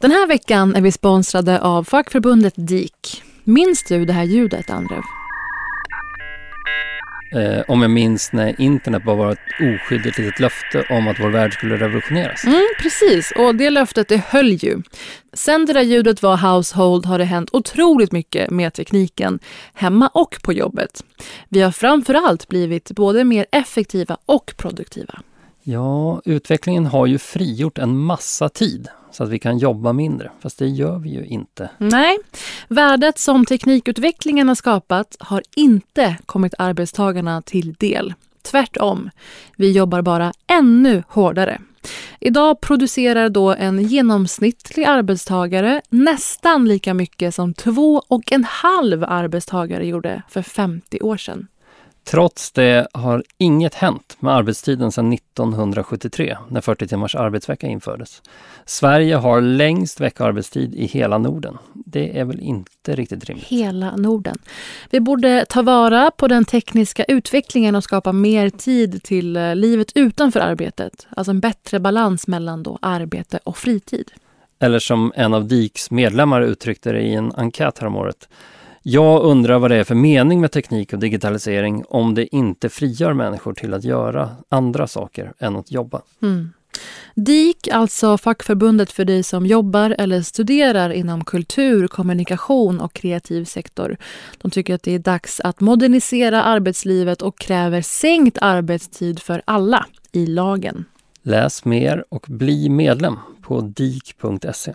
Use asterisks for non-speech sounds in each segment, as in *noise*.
Den här veckan är vi sponsrade av fackförbundet DIK. Minns du det här ljudet, Andrev? Eh, om jag minns när internet bara var ett oskyldigt litet löfte om att vår värld skulle revolutioneras. Mm, precis, och det löftet det höll ju. Sen det där ljudet var household har det hänt otroligt mycket med tekniken, hemma och på jobbet. Vi har framför allt blivit både mer effektiva och produktiva. Ja, utvecklingen har ju frigjort en massa tid så att vi kan jobba mindre. Fast det gör vi ju inte. Nej, värdet som teknikutvecklingen har skapat har inte kommit arbetstagarna till del. Tvärtom, vi jobbar bara ännu hårdare. Idag producerar då en genomsnittlig arbetstagare nästan lika mycket som två och en halv arbetstagare gjorde för 50 år sedan. Trots det har inget hänt med arbetstiden sedan 1973 när 40 timmars arbetsvecka infördes. Sverige har längst veckoarbetstid i hela Norden. Det är väl inte riktigt rimligt? Hela Norden. Vi borde ta vara på den tekniska utvecklingen och skapa mer tid till eh, livet utanför arbetet. Alltså en bättre balans mellan då arbete och fritid. Eller som en av DIKs medlemmar uttryckte det i en enkät häromåret. Jag undrar vad det är för mening med teknik och digitalisering om det inte frigör människor till att göra andra saker än att jobba. Mm. DIK, alltså fackförbundet för dig som jobbar eller studerar inom kultur, kommunikation och kreativ sektor. De tycker att det är dags att modernisera arbetslivet och kräver sänkt arbetstid för alla i lagen. Läs mer och bli medlem på dik.se.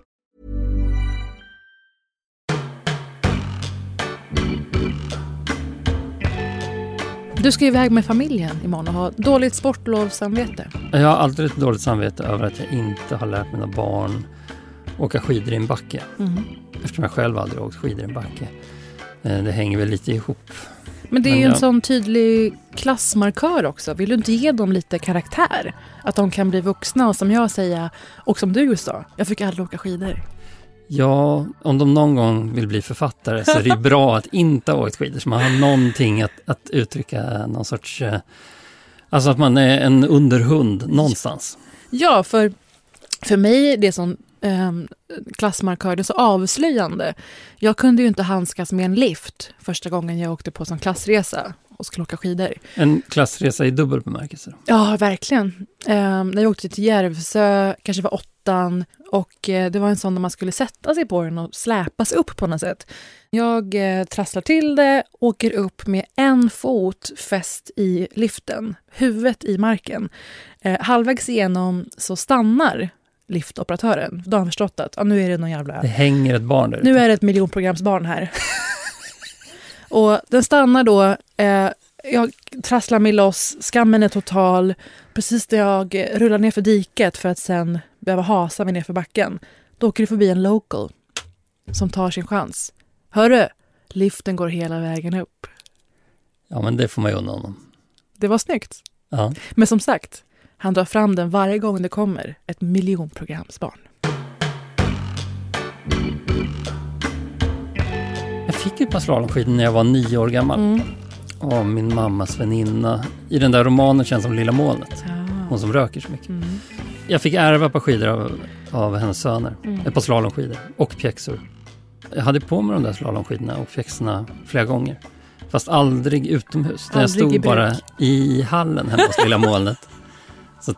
Du ska iväg med familjen imorgon och ha dåligt sportlovssamvete. Jag har alltid ett dåligt samvete över att jag inte har lärt mina barn åka skidor i en backe. Mm. Eftersom jag själv aldrig åkt skidor i en backe. Eh, Det hänger väl lite ihop. Men det är ju en sån tydlig klassmarkör också. Vill du inte ge dem lite karaktär? Att de kan bli vuxna och som jag säga, och som du sa, jag fick aldrig åka skidor. Ja, om de någon gång vill bli författare så är det *laughs* bra att inte ha åkt skidor. Så man har någonting att, att uttrycka någon sorts... eh, Alltså att man är en underhund någonstans. Ja, för, för mig är det som um, klassmarkör det är så avslöjande. Jag kunde ju inte handskas med en lift första gången jag åkte på som klassresa och skulle åka skidor. En klassresa i dubbel bemärkelse. Ja, verkligen. Um, när jag åkte till Järvsö, kanske var åttan, och eh, det var en sån där man skulle sätta sig på den och släpas upp på något sätt. Jag eh, trasslar till det, åker upp med en fot fäst i liften, huvudet i marken. Eh, halvvägs igenom så stannar liftoperatören. Då har han förstått att ah, nu är det någon jävla... Det hänger ett barn där Nu är det ett miljonprogramsbarn här. *laughs* och den stannar då. Eh, jag trasslar mig loss, skammen är total. Precis när jag eh, rullar ner för diket för att sen behöva hasa mig ner för backen. Då åker det förbi en local som tar sin chans. Hörru, liften går hela vägen upp. Ja, men det får man ju unna honom. Det var snyggt. Ja. Men som sagt, han drar fram den varje gång det kommer ett miljonprogramsbarn. Jag fick ett par slalomskidor när jag var nio år gammal. Mm. Av min mammas väninna. I den där romanen känns som Lilla molnet. Hon som röker så mycket. Mm. Jag fick ärva ett par skidor av, av hennes söner. Mm. Ett par slalomskidor och pjäxor. Jag hade på mig de där slalomskidorna och pjäxorna flera gånger. Fast aldrig utomhus. Jag Aldrig i stod bruk. bara i hallen hemma hos Lilla molnet. *laughs* Så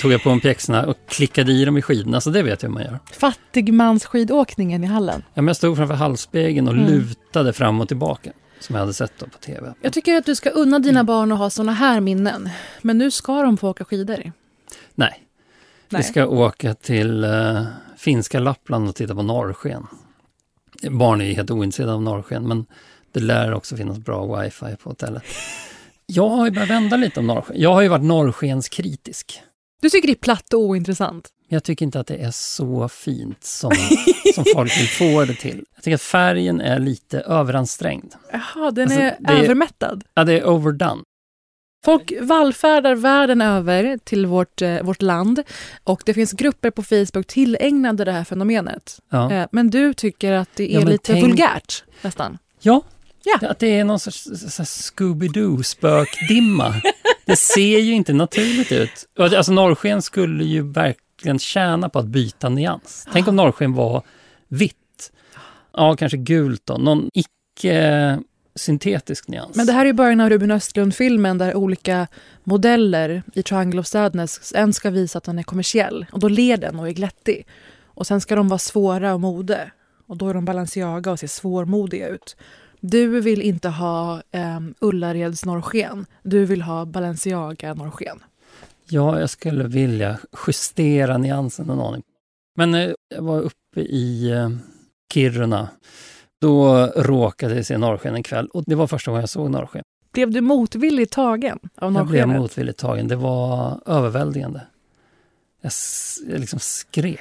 tog jag på mig pjäxorna och klickade i dem i skidorna, så det vet jag hur man gör. Fattigmansskidåkningen i hallen. Ja, men jag stod framför hallspegeln och Mm. lutade fram och tillbaka. Som jag hade sett då på TV. Jag tycker att du ska unna dina barn att ha såna här minnen. Men nu ska de få åka skidor. Nej, Nej. vi ska åka till eh, finska Lappland och titta på norrsken. Barn är ju helt ointresserade av norrsken, men det lär också finnas bra wifi på hotellet. Jag har ju börjat vända lite om norrsken. Jag har ju varit norrskenskritisk. Du tycker det är platt och ointressant. Jag tycker inte att det är så fint som, *laughs* som folk vill få det till. Jag tycker att färgen är lite överansträngd. Jaha, den Alltså, är det är- övermättad. Ja, det är overdone. Folk vallfärdar världen över till vårt, eh, vårt land och det finns grupper på Facebook tillägnade det här fenomenet. Ja. Eh, men du tycker att det är Ja, lite tänk- vulgärt nästan. Ja, Ja. att det är någon sorts Scooby-Doo-spökdimma. *laughs* det ser ju inte naturligt ut. Alltså norrsken skulle ju verkligen tjäna på att byta nyans. Tänk om norrsken var vitt. Ja, kanske gult då. Någon icke-syntetisk nyans. Men det här är början av Ruben Östlund-filmen där olika modeller i Triangle of Sadness, en ska visa att den är kommersiell och då ler den och är glättig. Och sen ska de vara svåra och mode och då är de Balenciaga och ser svårmodiga ut. Du vill inte ha um, Ullareds norrsken, du vill ha Balenciaga norrsken. Ja, jag skulle vilja justera nyansen en aning. Men eh, jag var uppe i eh, Kiruna. Då råkade jag se norrsken en kväll och det var första gången jag såg norrsken. Blev du motvilligt tagen av Jag blev norrskenet? motvilligt tagen. Det var överväldigande. Jag, jag liksom skrek.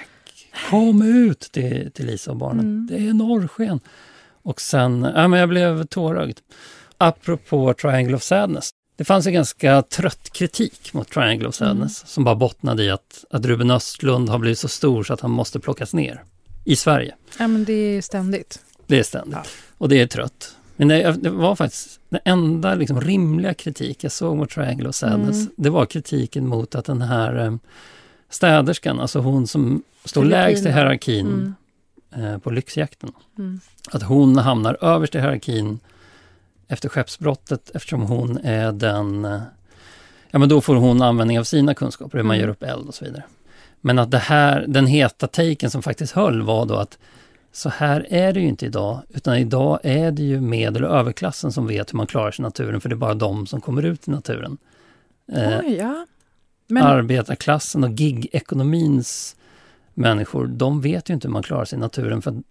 Kom ut till, till Lisa och barnen. Mm. Det är norrsken. Och sen, ja, men jag blev tårögd. Apropå Triangle of Sadness. Det fanns en ganska trött kritik mot Triangle of Sadness som bara bottnade i att, att Ruben Östlund har blivit så stor så att han måste plockas ner i Sverige. Ja, men det är ständigt. Det är ständigt. Och det är trött. Men det, det var faktiskt den enda liksom rimliga kritik jag såg mot Triangle of Sadness. Mm. Det var kritiken mot att den här eh, städerskan, alltså hon som står lägst i hierarkin Mm. eh, på lyxjakten. Mm. Att hon hamnar överst i hierarkin efter skeppsbrottet eftersom hon är den... Ja men då får hon användning av sina kunskaper, hur man Mm. gör upp eld och så vidare. Men att det här, den heta taken som faktiskt höll var då att så här är det ju inte idag, utan idag är det ju medel och överklassen som vet hur man klarar sig i naturen, för det är bara de som kommer ut i naturen. Eh, Oj, ja. Men, Arbetarklassen och gigekonomins människor, de vet ju inte hur man klarar sig i naturen, för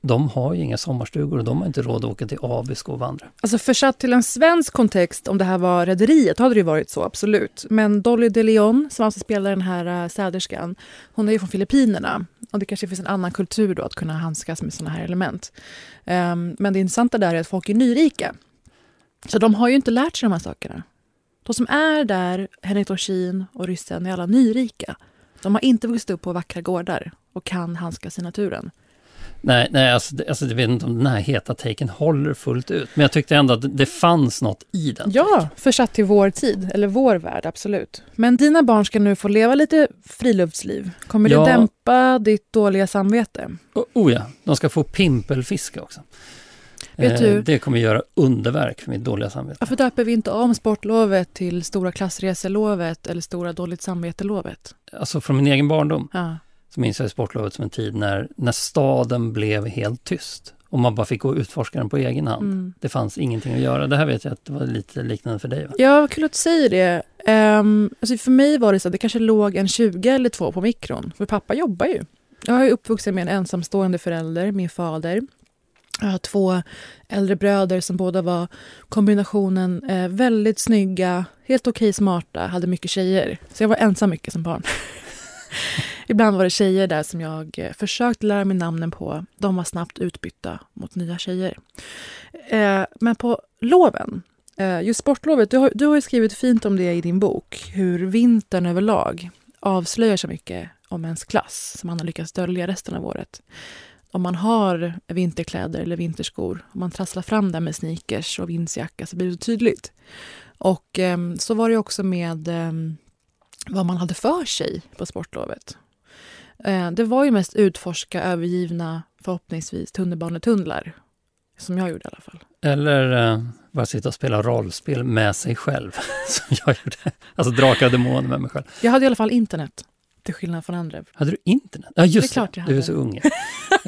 de har ju inga sommarstugor och de har inte råd att åka till Abisko och vandra. Alltså försatt till en svensk kontext, om det här var Rederiet, hade det ju varit så, absolut. Men Dolly de Leon, som alltså spelar den här eh, säderskan, städerskan, hon är ju från Filippinerna. Och det kanske finns en annan kultur då att kunna handskas med såna här element. Um, men det intressanta där är att folk är nyrika. Så de har ju inte lärt sig de här sakerna. De som är där, Henrik Dorsin och ryssen, är alla nyrika. De har inte vuxit upp på vackra gårdar och kan handskas i naturen. Nej, nej alltså, det, alltså, jag vet inte om den här heta taken håller fullt ut, men jag tyckte ändå att det, fanns något i den. Ja, försatt till vår tid, eller vår värld, absolut. Men dina barn ska nu få leva lite friluftsliv. Kommer Ja. det dämpa ditt dåliga samvete? Oh, oh ja, de ska få pimpelfiska också. Eh, Vet du- Det kommer göra underverk för mitt dåliga samvete. Varför döper vi inte om sportlovet till stora klassreselovet eller stora dåligt samvete-lovet? Alltså från min egen barndom Ja. Så minns jag sportlovet som en tid när, när staden blev helt tyst. Och man bara fick gå och utforska den på egen hand. Mm. Det fanns ingenting att göra. Det här vet jag att det var lite liknande för dig va? Ja, vad kul att du säger det. Um, alltså för mig var det så att det kanske låg en 20 eller två på mikron. För pappa jobbar ju. Jag är uppvuxen med en ensamstående förälder, min fader. Jag har två äldre bröder som båda var kombinationen eh, väldigt snygga, helt okej smarta, hade mycket tjejer. Så jag var ensam mycket som barn. *laughs* Ibland var det tjejer där som jag eh, försökte lära mig namnen på. De var snabbt utbytta mot nya tjejer. Eh, men på loven Eh, just sportlovet, du har, du har ju skrivit fint om det i din bok. Hur vintern överlag avslöjar så mycket om ens klass som man har lyckats dölja resten av året. Om man har vinterkläder eller vinterskor, om man trasslar fram där med sneakers och vindsjacka så blir det tydligt. Och eh, så var det också med eh, vad man hade för sig på sportlovet. Eh, det var ju mest utforska övergivna, förhoppningsvis, tunnelbanetunnlar. Som jag gjorde i alla fall. Eller eh, bara sitta och spela rollspel med sig själv, *laughs* som jag gjorde. Alltså drakar och demoner med mig själv. Jag hade i alla fall internet, till skillnad från andra. Hade du internet? Ja, just Det är klart jag Du är så ung.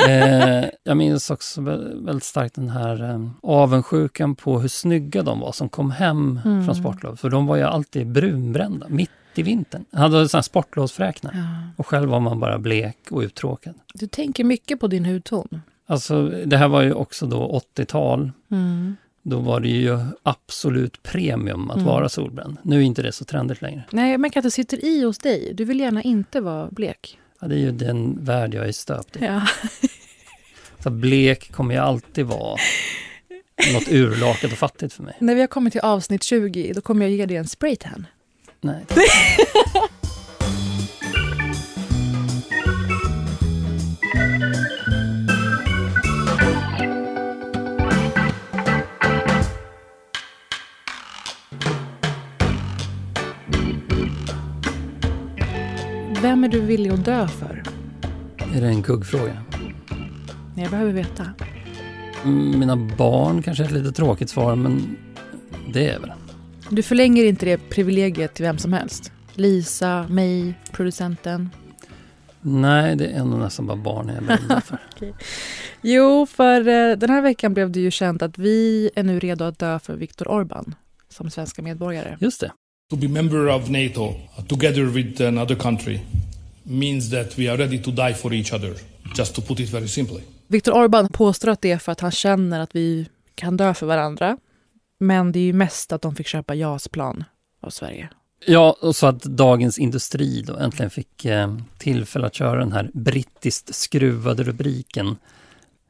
eh, jag minns också vä- väldigt starkt den här eh, avundsjukan på hur snygga de var som kom hem Mm. från sportlov. För de var ju alltid brunbrända, mitt i vintern. Han hade sån här sportlovsfräknar. Ja. Och själv var man bara blek och uttråkad. Du tänker mycket på din hudton. Alltså, det här var ju också då 80-tal. Mm. Då var det ju absolut premium att Mm. vara solbränd. Nu är inte det så trendigt längre. Nej, jag märker att det sitter i hos dig. Du vill gärna inte vara blek. Ja, det är ju den värld jag är stöpt i. Ja. *laughs* Så blek kommer ju alltid vara något urlakat och fattigt för mig. När vi har kommit till avsnitt 20, då kommer jag ge dig en spraytan. Nej. Vem är du villig att dö för? Är det en kuggfråga? Jag behöver veta. Mm, Mina barn kanske är ett lite tråkigt svar, men det är väl. Du förlänger inte det privilegiet till vem som helst. Lisa, mig, producenten. Nej, det är nog nästan bara barn jag är beredd *laughs* för. Jo, för eh, den här veckan blev det ju känt att vi är nu redo att dö för Viktor Orbán som svenska medborgare. Just det. To be member of NATO uh, together with another country means that we are ready to die for each other, just to put it very simply. Viktor Orbán påstår att det är för att han känner att vi kan dö för varandra. Men det är ju mest att de fick köpa JAS-plan av Sverige. Ja, och så att Dagens Industri då äntligen fick eh, tillfälle att köra den här brittiskt skruvade rubriken.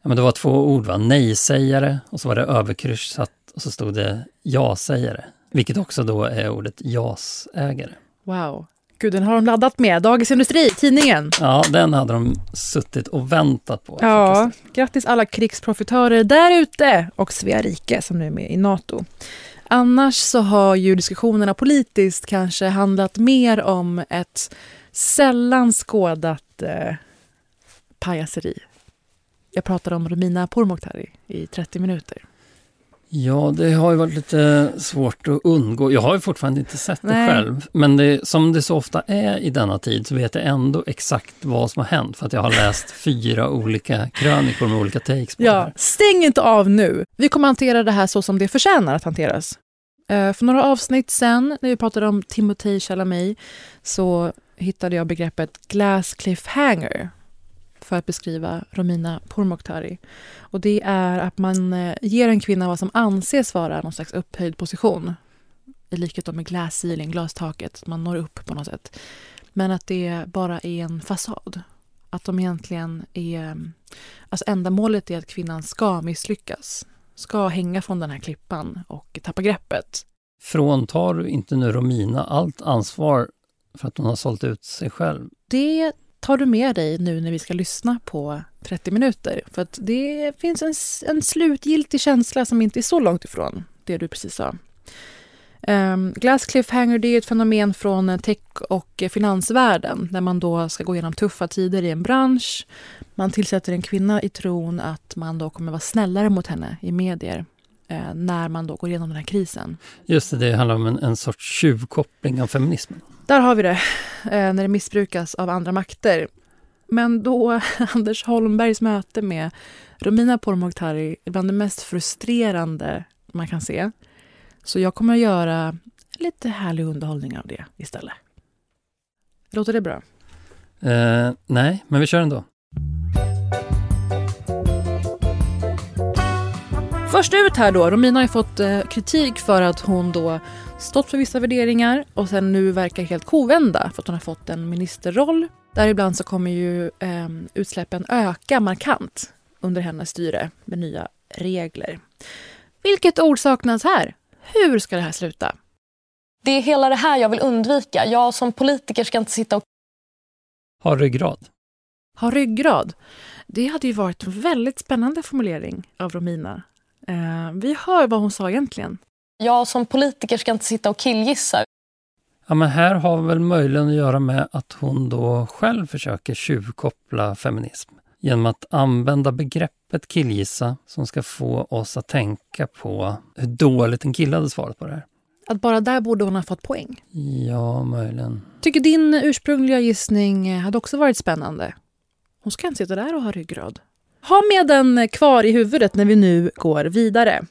Ja, men det var två ord, va? nej-sägare och så var det överkryssat och så stod det ja-sägare. Vilket också då är ordet JAS-ägare. Wow. Gud, den har de laddat med. Dagens Industri, tidningen. Ja, den hade de suttit och väntat på. Ja, faktiskt. grattis alla krigsprofitörer där ute och Svea rike som nu är med i Nato. Annars så har ju diskussionerna politiskt kanske handlat mer om ett sällan skådat eh, pajaseri. Jag pratade om Romina Pourmokhtari i 30 minuter. Ja, det har ju varit lite svårt att undgå. Jag har ju fortfarande inte sett det Nej. själv. Men det, som det så ofta är i denna tid så vet jag ändå exakt vad som har hänt. För att jag har läst *laughs* fyra olika krönikor med olika takes på det Ja, här. stäng inte av nu. Vi kommer hantera det här så som det förtjänar att hanteras. Eh, För några avsnitt sen, när vi pratade om Timothée Chalamet, så hittade jag begreppet glass cliffhanger för att beskriva Romina Pourmokhtari. Och det är att man eh, ger en kvinna vad som anses vara någon slags upphöjd position. I likhet med glass ceiling, glastaket, man når upp på något sätt. Men att det bara är en fasad. Att de egentligen är Alltså ändamålet är att kvinnan ska misslyckas. Ska hänga från den här klippan och tappa greppet. Fråntar du inte nu Romina allt ansvar för att hon har sålt ut sig själv? Det tar du med dig nu när vi ska lyssna på 30 minuter. För att det finns en, en slutgiltig känsla som inte är så långt ifrån det du precis sa. Um, glass cliffhanger det är ett fenomen från tech och finansvärlden där man då ska gå igenom tuffa tider i en bransch. Man tillsätter en kvinna i tron att man då kommer vara snällare mot henne i medier eh, när man då går igenom den här krisen. Just det, det handlar om en, en sorts tjuvkoppling av feminismen. Där har vi det, eh, när det missbrukas av andra makter. Men då *laughs* Anders Holmbergs möte med Romina Pourmokhtari är bland det mest frustrerande man kan se. Så jag kommer att göra lite härlig underhållning av det istället. Låter det bra? Eh, nej, men vi kör ändå. Först ut här då, Romina har ju fått eh, kritik för att hon då stått för vissa värderingar och sen nu verkar helt kovända för att hon har fått en ministerroll. Däribland så kommer ju eh, utsläppen öka markant under hennes styre med nya regler. Vilket ord saknas här? Hur ska det här sluta? Det är hela det här jag vill undvika. Jag som politiker ska inte sitta och... Ha ryggrad. Ha ryggrad. Det hade ju varit en väldigt spännande formulering av Romina. Eh, vi hör vad hon sa egentligen. Jag som politiker ska inte sitta och killgissa. Ja, men här har väl möjligen att göra med att hon då själv försöker tjuvkoppla feminism genom att använda begreppet killgissa som ska få oss att tänka på hur dåligt en kille hade svarat på det här. Att bara där borde hon ha fått poäng. Ja, möjligen. Tycker din ursprungliga gissning hade också varit spännande? Hon ska inte sitta där och ha ryggrad. Ha med den kvar i huvudet när vi nu går vidare.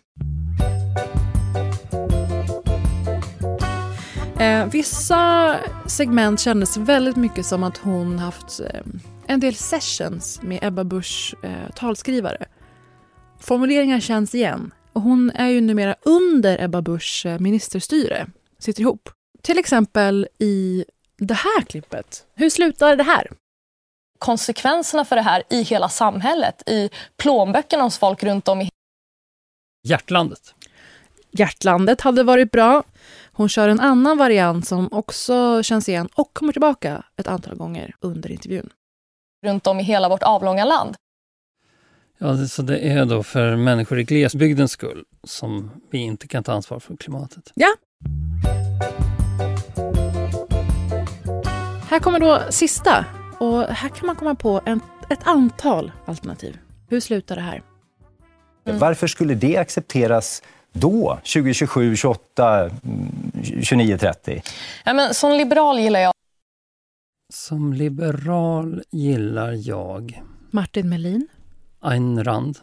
Eh, vissa segment kändes väldigt mycket som att hon haft eh, en del sessions med Ebba Busch eh, talskrivare. Formuleringar känns igen och hon är ju numera under Ebba Buschs eh, ministerstyre, sitter ihop. Till exempel i det här klippet. Hur slutar det här? Konsekvenserna för det här i hela samhället, i plånböckerna hos folk runt om i Hjärtlandet. Hjärtlandet hade varit bra. Hon kör en annan variant som också känns igen och kommer tillbaka ett antal gånger under intervjun. runt om i hela vårt avlånga land. Ja, så det är då för människor i glesbygdens skull som vi inte kan ta ansvar för klimatet. Ja. Här kommer då sista. Och här kan man komma på en, ett antal alternativ. Hur slutar det här? Varför skulle det accepteras då, 2027, 28, mm, 29, 30? Ja, men som liberal gillar jag Som liberal gillar jag Martin Melin. Ayn Rand.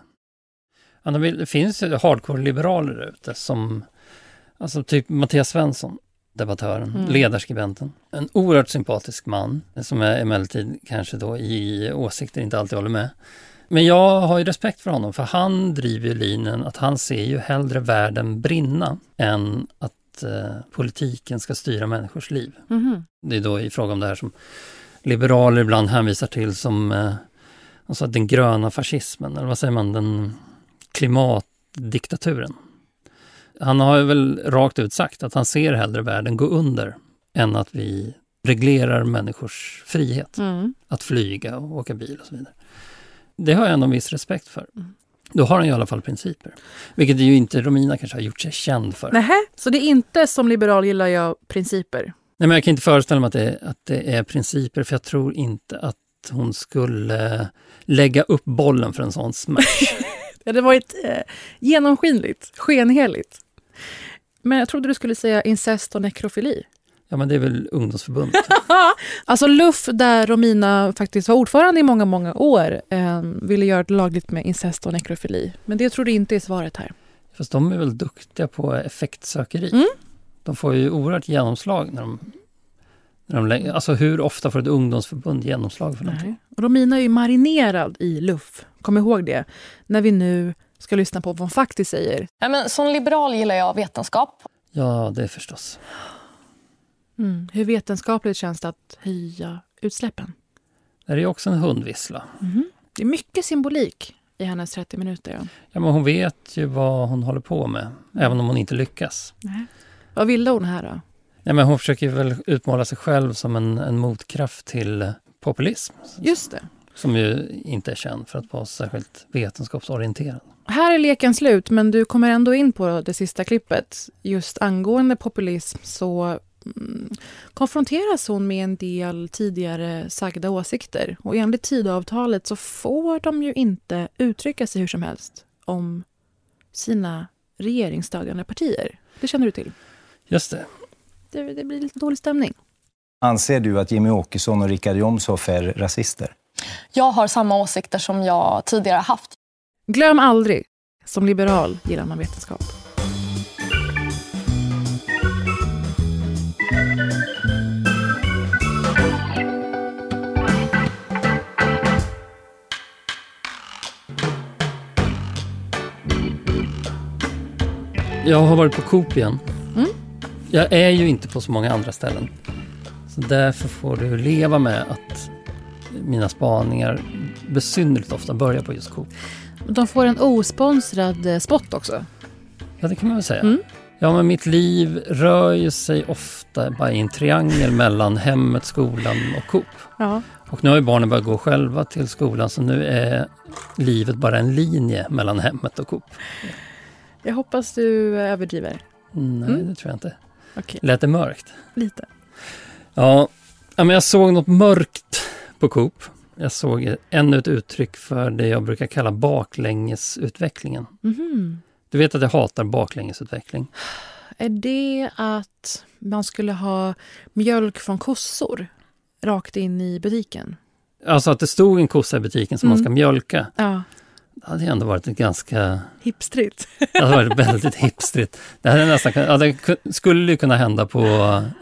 Ja, det finns ju hardcore-liberaler ute som alltså typ Mattias Svensson, debattören, Mm. ledarskribenten. En oerhört sympatisk man som jag emellertid kanske då i åsikter inte alltid håller med. Men jag har ju respekt för honom för han driver ju linjen att han ser ju hellre världen brinna än att eh, politiken ska styra människors liv. Mhm. Det är då i fråga om det här som liberaler ibland hänvisar till som eh, alltså den gröna fascismen, eller vad säger man, den klimatdiktaturen. Han har ju väl rakt ut sagt att han ser hellre världen gå under än att vi reglerar människors frihet Mm. att flyga och åka bil och så vidare. Det har jag ändå en viss respekt för. Då har han i alla fall principer. Vilket ju inte Romina kanske har gjort sig känd för. Nähä, så det är inte som liberal gillar jag principer? Nej, men jag kan inte föreställa mig att det, att det är principer, för jag tror inte att hon skulle lägga upp bollen för en sån smash. *laughs* Det hade varit eh, genomskinligt, skenheligt. Men jag trodde du skulle säga incest och nekrofili. Ja, men det är väl ungdomsförbundet. *laughs* Alltså LUF, där Romina faktiskt var ordförande i många, många år, eh, ville göra det lagligt med incest och nekrofili. Men det tror du inte är svaret här. Fast de är väl duktiga på effektsökeri. Mm. De får ju oerhört genomslag när de, när de lä- Alltså hur ofta får ett ungdomsförbund genomslag för någonting? Nej. Och Romina är ju marinerad i LUF. Kom ihåg det. När vi nu ska lyssna på vad hon faktiskt säger. Ja, men som liberal gillar jag vetenskap. Ja, det är förstås. Mm. Hur vetenskapligt känns det att höja utsläppen? Det är ju också en hundvissla. Det är mycket symbolik i hennes 30 minuter. Ja. Ja, men hon vet ju vad hon håller på med, även om hon inte lyckas. Vad ville hon här då? Ja, men hon försöker väl utmåla sig själv som en, en motkraft till populism. Just det. Som ju inte är känd för att vara särskilt vetenskapsorienterad. Här är leken slut, men du kommer ändå in på det sista klippet. Just angående populism så mm, konfronteras hon med en del tidigare sagda åsikter. Och enligt Tidöavtalet så får de ju inte uttrycka sig hur som helst om sina regeringsstödjande partier. Det känner du till? Just det. Det, det blir lite dålig stämning. Anser du att Jimmy Åkesson och Richard Jomshof är rasister? Jag har samma åsikter som jag tidigare haft. Glöm aldrig, som liberal gillar man vetenskap. Jag har varit på Coop igen. Mm. Jag är ju inte på så många andra ställen. Så därför får du leva med att mina spaningar besynnerligt ofta börjar på just Coop. De får en osponsrad eh, spot också. Ja, det kan man väl säga. Mm. Ja, men mitt liv rör ju sig ofta bara i en triangel mellan hemmet, skolan och Coop. Ja. Och nu har ju barnen börjat gå själva till skolan så nu är livet bara en linje mellan hemmet och Coop. Jag hoppas du överdriver. Nej, Mm. det tror jag inte. Okej, Lät det mörkt? lite. Ja, ja, men jag såg något mörkt på Coop. Jag såg ännu ett uttryck för det jag brukar kalla baklängesutvecklingen. Mhm. Du vet att jag hatar baklängesutveckling. Är det att man skulle ha mjölk från kossor rakt in i butiken? Alltså att det stod en kossa i butiken som man ska Mm. mjölka. Ja, Det hade ändå varit ett ganska... hipstrigt. Det hade varit väldigt hipstrigt. Det, hade nästan, ja, det ku- skulle ju kunna hända på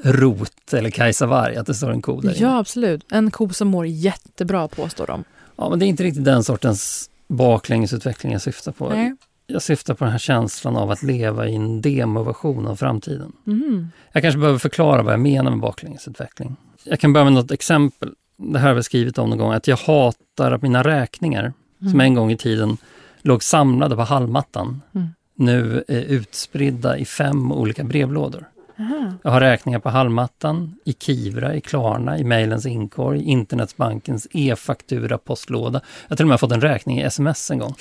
Rot eller Kajsa Warg, att det står en ko där inne. Ja, absolut. En ko som mår jättebra påstår de. Ja, men det är inte riktigt den sortens baklängesutveckling jag syftar på. Nej. Jag syftar på den här känslan av att leva i en demoversion av framtiden. Mhm. Jag kanske behöver förklara vad jag menar med baklängesutveckling. Jag kan börja med något exempel. Det här har vi skrivit om någon gång, att jag hatar att mina räkningar, som en gång i tiden låg samlade på hallmattan, Mm. nu är utspridda i fem olika brevlådor. Aha. Jag har räkningar på hallmattan, i Kivra, i Klarna, i mejlens inkorg, i Internetsbankens e-faktura postlåda. Jag har till och med fått en räkning i sms en gång.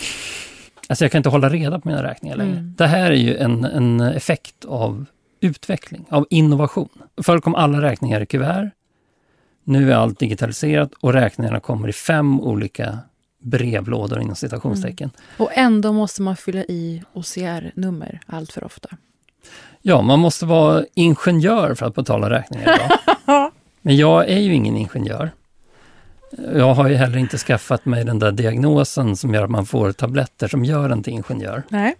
Alltså jag kan inte hålla reda på mina räkningar längre. Mm. Det här är ju en, en effekt av utveckling, av innovation. Förr kom alla räkningar i kuvert. Nu är allt digitaliserat och räkningarna kommer i fem olika brevlådor inom citationstecken. Och ändå måste man fylla i OCR-nummer allt för ofta. Ja, man måste vara ingenjör för att betala räkningar idag. *laughs* Men jag är ju ingen ingenjör. Jag har ju heller inte skaffat mig den där diagnosen som gör att man får tabletter som gör en till ingenjör. Nej.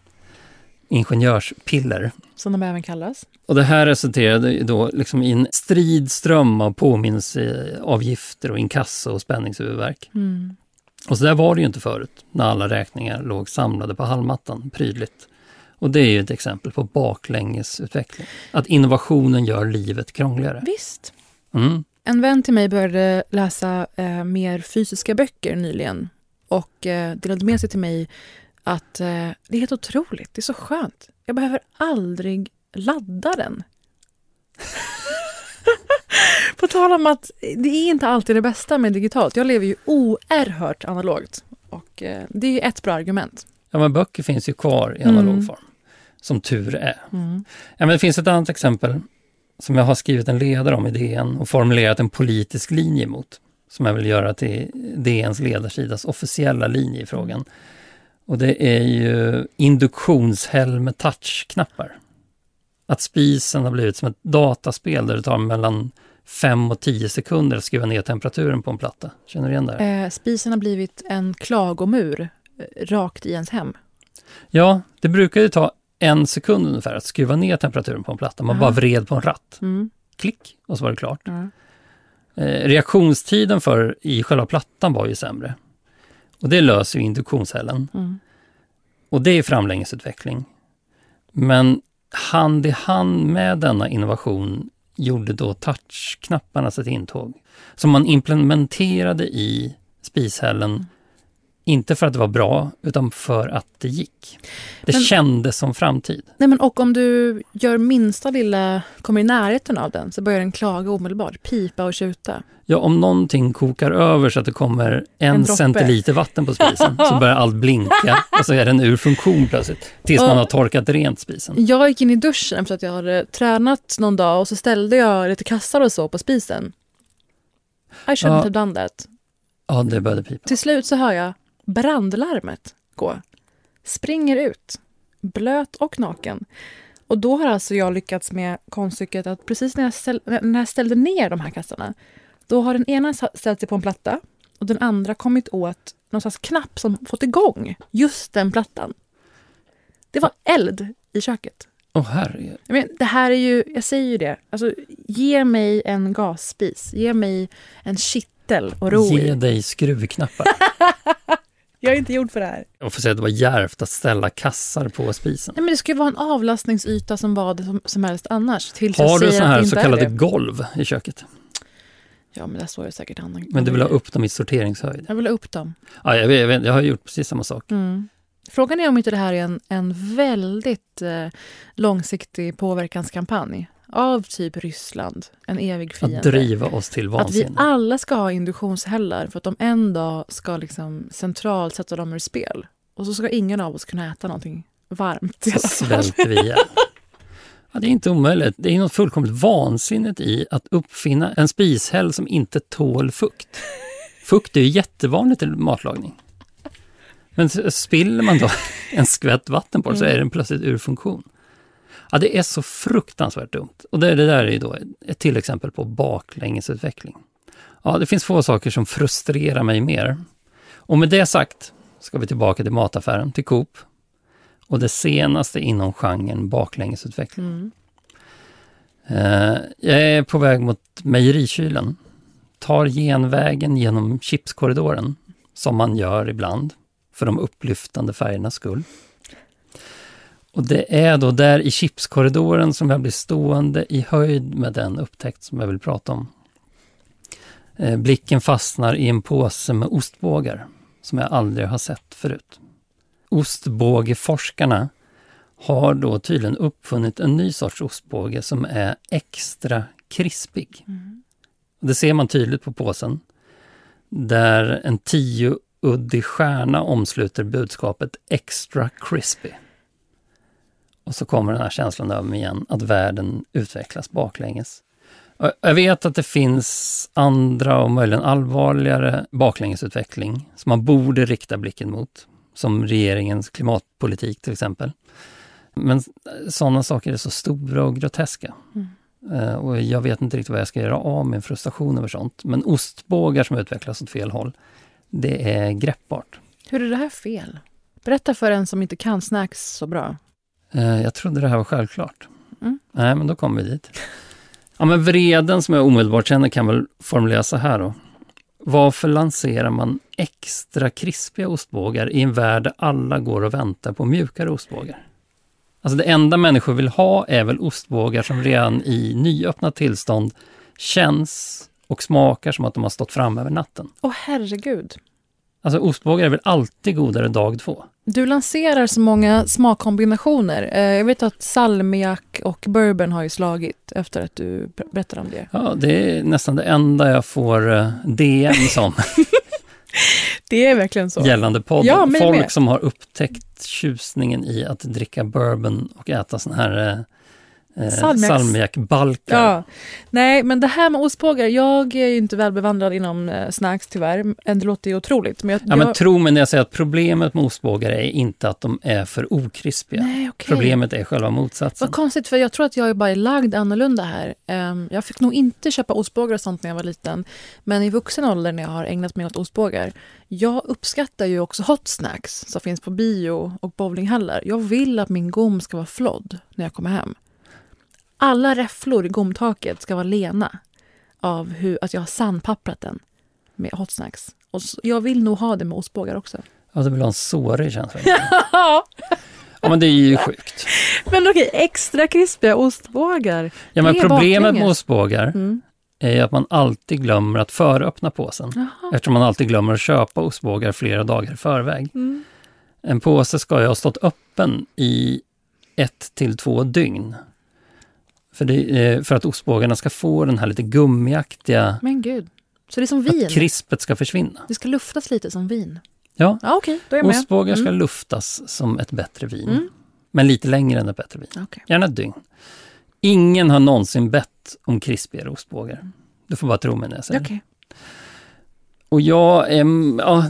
Ingenjörspiller. Som de även kallas. Och det här resulterade då liksom i en strid ström av påminnelseavgifter och inkasso och spänningshuvudvärk. Mm. Och så där var det ju inte förut, när alla räkningar låg samlade på hallmattan prydligt. Och det är ju ett exempel på baklängesutveckling. Att innovationen gör livet krångligare. Visst. Mm. En vän till mig började läsa eh, mer fysiska böcker nyligen och eh, delade med sig till mig att eh, det är helt otroligt, det är så skönt. Jag behöver aldrig ladda den. På tal om att det är inte alltid det bästa med digitalt. Jag lever ju oerhört analogt och eh, det är ju ett bra argument. Ja, men böcker finns ju kvar i analog Mm. form, som tur är. Mm. Ja, men det finns ett annat exempel som jag har skrivit en ledare om i DN och formulerat en politisk linje mot, som jag vill göra till DNs ledarsidas officiella linje i frågan. Och det är ju induktionshäll med touchknappar. Att spisen har blivit som ett dataspel där det tar mellan 5 och 10 sekunder att skruva ner temperaturen på en platta. Känner du igen det? här? Eh, spisen har blivit en klagomur eh, rakt i ens hem. Ja, det brukar ju ta en sekund ungefär att skruva ner temperaturen på en platta. Man Aha. bara vred på en ratt. Mm. Klick och så var det klart. Ja. Eh, reaktionstiden för i själva plattan var ju sämre. Och det löser ju induktionshällen. Mm. Och det är framlängesutveckling. Men hand i hand med denna innovation gjorde då touchknapparna sitt intåg. Som man implementerade i spishällen, inte för att det var bra, utan för att det gick. Det Men- kändes som framtid. Nej, men och om du gör minsta lilla, kommer i närheten av den så börjar den klaga omedelbart, pipa och tjuta. Ja, om någonting kokar över så att det kommer en, En centiliter vatten på spisen så *laughs* börjar allt blinka och så är den ur funktion plötsligt. Tills man Och- har torkat rent spisen. Jag gick in i duschen efter att jag hade tränat någon dag och så ställde jag lite kassar och så på spisen. I shouldn't Ja. that. Ja, det började pipa. Till slut så hör jag brandlarmet gå. Springer ut, blöt och naken. Och då har alltså jag lyckats med konststycket att precis när jag, ställ, när jag ställde ner de här kassarna, då har den ena ställt sig på en platta och den andra kommit åt någon slags knapp som fått igång just den plattan. Det var eld i köket. Herregud. Jag men, det här är ju, jag säger ju det, alltså, ge mig en gasspis, ge mig en kittel och ro Ge i. dig skruvknappar. *laughs* Jag är inte gjord för det här. Jag får säga att det var djärvt att ställa kassar på spisen. Nej, men det ska ju vara en avlastningsyta som vad som, som helst annars. Tills Har du det här så kallade det. golv i köket? Ja, men där står ju säkert annan. Men du vill ha upp dem i sorteringshöjd? Jag vill ha upp dem. Ja, jag, vet, jag, vet, jag har gjort precis samma sak. Mm. Frågan är om inte det här är en, en väldigt eh, långsiktig påverkanskampanj av typ Ryssland, en evig fiende. Att driva oss till Att vi vansinne. alla ska ha induktionshällar för att de en dag ska liksom centralt sätta dem ur spel. Och så ska ingen av oss kunna äta någonting varmt i alla Så fall. svälter vi ihjäl. *laughs* Ja, det är inte omöjligt. Det är något fullkomligt vansinnigt i att uppfinna en spishäll som inte tål fukt. Fukt är ju jättevanligt i matlagning. Men spiller man då *laughs* en skvätt vatten på det så är den plötsligt ur funktion. Ja, det är så fruktansvärt dumt. Och det, det där är ju då ett till exempel på baklängesutveckling. Ja, det finns få saker som frustrerar mig mer. Och med det sagt ska vi tillbaka till mataffären, till Coop och det senaste inom genren baklängesutveckling. Mm. Eh, jag är på väg mot mejerikylen. Tar genvägen genom chipskorridoren, som man gör ibland, för de upplyftande färgernas skull. Och det är då där i chipskorridoren som jag blir stående i höjd med den upptäckt som jag vill prata om. Eh, blicken fastnar i en påse med ostbågar som jag aldrig har sett förut. Ostbågeforskarna har då tydligen uppfunnit en ny sorts ostbåge som är extra krispig. Och Det ser man tydligt på påsen, där en tiouddig stjärna omsluter budskapet extra crispy. Och så kommer den här känslan över mig igen, att världen utvecklas baklänges. Och Jag vet att det finns andra och möjligen allvarligare baklängesutveckling som man borde rikta blicken mot, som regeringens klimatpolitik till exempel. Men sådana saker är så stora och groteska. Eh, Och jag vet inte riktigt vad jag ska göra av min frustration över sånt. Men ostbågar som utvecklas åt fel håll, det är greppbart. Hur är det här fel? Berätta för en som inte kan snacks så bra. Eh, Jag trodde det här var självklart. Mm. Nej, men då kommer vi dit. Ja, men vreden som jag omedelbart känner kan väl formuleras så här då. Varför lanserar man extra krispiga ostbågar i en värld där alla går och väntar på mjukare ostbågar? Alltså det enda människor vill ha är väl ostbågar som redan i nyöppnat tillstånd känns och smakar som att de har stått fram över natten. Åh herregud. Alltså ostbågar är väl alltid godare dag två? Du lanserar så många smakkombinationer. Eh, Jag vet att salmiak och bourbon har ju slagit efter att du ber- berättade om det. Ja, det är nästan det enda jag får eh, DM som *laughs* Det är verkligen så. gällande podden. Ja, Folk med. som har upptäckt tjusningen i att dricka bourbon och äta såna här eh, salmiakbalkar. Ja. Nej, men det här med ostbågar, jag är ju inte väl bevandrad inom eh, snacks tyvärr. Men Det låter ju otroligt. Men jag, Ja, men jag... tro mig när jag säger att problemet med ostbågar är inte att de är för okrispiga. Nej, okej. Problemet är själva motsatsen. Vad konstigt, för jag tror att jag är bara lagd annorlunda här. Ehm, jag fick nog inte köpa ostbågar och sånt när jag var liten. Men i vuxen ålder när jag har ägnat mig åt ostbågar. Jag uppskattar ju också hot snacks som finns på bio och bowlinghallar. Jag vill att min gom ska vara flodd när jag kommer hem. Alla räfflor i gomtaket ska vara lena av hur, att jag har sandpapprat den med hot snacks. Och så, jag vill nog ha det med ostbågar också. Ja, du vill ha en sårig känsla. *laughs* ja, men det är ju sjukt. Men okej, extra krispiga ostbågar. Ja, men problemet med baklänges. ostbågar Mm. är att man alltid glömmer att föröppna påsen. Jaha. Eftersom man alltid glömmer att köpa ostbågar flera dagar i förväg. Mm. En påse ska ju ha stått öppen i ett till två dygn. För, det, eh, för att ostbågarna ska få den här lite gummiaktiga, Men gud. Så det är som vin? att krispet ska försvinna. Det ska luftas lite som vin? Ja, Ja, okej. Då är jag med. ostbågar ska Mm. luftas som ett bättre vin. Mm. Men lite längre än ett bättre vin. Okej. Gärna ett dygn. Ingen har någonsin bett om krispigare ostbågar. Du får bara tro mig när jag säger. Okej. Och jag är, ja,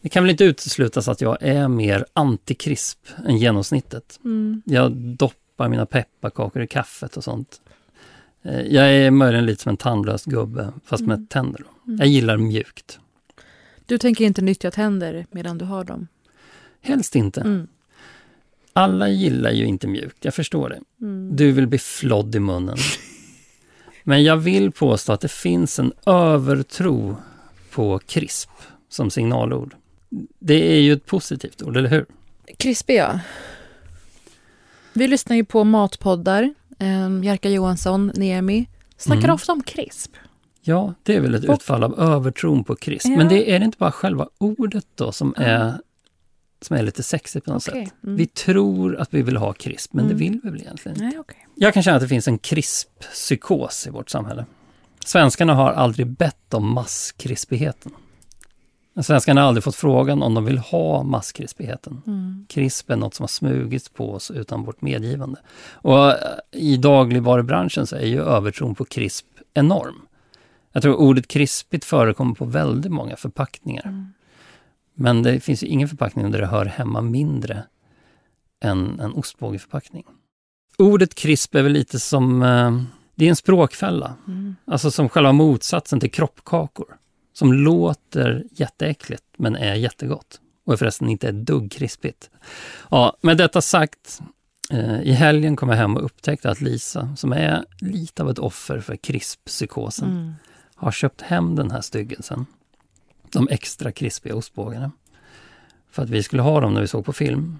det kan väl inte uteslutas att jag är mer antikrisp än genomsnittet. Mm. Jag doppar mina pepparkakor i kaffet och sånt. Eh, Jag är möjligen lite som en tandlös gubbe, fast Mm. med tänder. Då. Jag gillar mjukt. Du tänker inte nyttja tänder medan du har dem? Helst inte. Mm. Alla gillar ju inte mjukt, jag förstår det. Mm. Du vill bli flodd i munnen. Men jag vill påstå att det finns en övertro på krisp som signalord. Det är ju ett positivt ord, eller hur? Krispiga. Vi lyssnar ju på matpoddar. Um, Jerka Johansson, Niemi, snackar Mm. ofta om krisp. Ja, det är väl ett Och- utfall av övertron på krisp. Ja. Men det är det inte bara själva ordet då som är som är lite sexigt på något Okej, sätt. mm. Vi tror att vi vill ha krisp, men Mm. det vill vi väl egentligen inte. Nej, okej. Jag kan känna att det finns en krisppsykos i vårt samhälle. Svenskarna har aldrig bett om masskrispigheten. Men Svenskarna har aldrig fått frågan om de vill ha masskrispigheten. Mm. Krisp är något som har smugits på oss utan vårt medgivande. Och eh, i dagligvarubranschen så är ju övertron på krisp enorm. Jag tror ordet krispigt förekommer på väldigt många förpackningar. Mm. Men det finns ju ingen förpackning där det hör hemma mindre än en ostbågeförpackning. Ordet krisp är väl lite som, eh, det är en språkfälla. Mm. Alltså som själva motsatsen till kroppkakor. Som låter jätteäckligt men är jättegott. Och är förresten inte ett dugg krispigt. Ja, med detta sagt, eh, i helgen kom jag hem och upptäckte att Lisa, som är lite av ett offer för krisppsykosen, Mm. har köpt hem den här styggelsen. De extra krispiga ostbågarna. För att vi skulle ha dem när vi såg på film.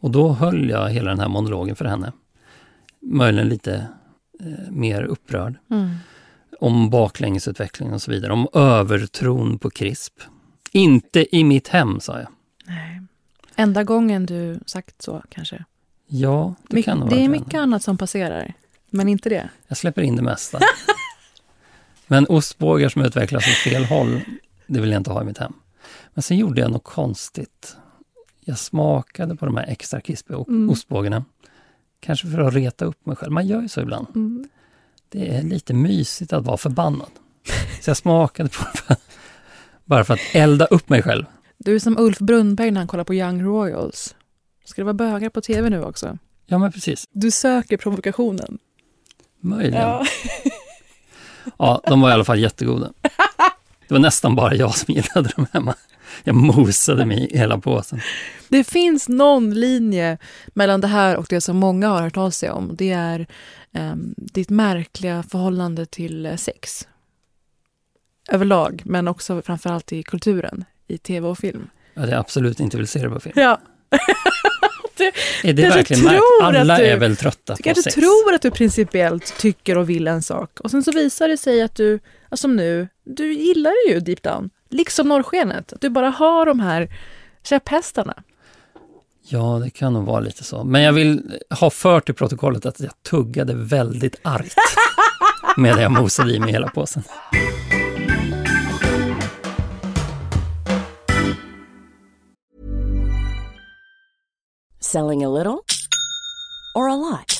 Och då höll jag hela den här monologen för henne. Möjligen lite eh, mer upprörd. Mm. Om baklängesutvecklingen och så vidare. Om övertron på krisp. Inte i mitt hem, sa jag. Nej. Enda gången du sagt så, kanske. Ja, det My- kan nog det vara är det. mycket annat som passerar, men inte det. Jag släpper in det mesta. *laughs* Men ostbågar som utvecklas åt fel håll, det vill jag inte ha i mitt hem. Men sen gjorde jag något konstigt. Jag smakade på de här extra krispiga Mm. ostbågarna. Kanske för att reta upp mig själv. Man gör ju så ibland. Mm. Det är lite mysigt att vara förbannad. Så jag smakade på det bara för att elda upp mig själv. Du är som Ulf Brunnberg när han kollar på Young Royals. Ska det vara bögar på tv nu också? Ja, men precis. Du söker provokationen. Möjligen. Ja. *laughs* de var i alla fall jättegoda. Det var nästan bara jag som gillade dem hemma. Jag mosade mig i hela påsen. Det finns någon linje mellan det här och det som många har hört av sig om. Det är um, ditt märkliga förhållande till eh, sex. Överlag, men också framförallt i kulturen, i tv och film. Att jag absolut inte vill se det på film. Ja. *laughs* Är det kanske verkligen tror märkt? att Alla du- är väl trötta Du på kanske sex? tror att du principiellt tycker och vill en sak och sen så visar det sig att du, som nu, du gillar det ju deep down. Liksom norrskenet. Att du bara har de här käpphästarna. Ja, det kan nog vara lite så. Men jag vill ha fört i protokollet att jag tuggade väldigt argt *laughs* medan jag mosade i mig hela påsen. Selling a little or a lot?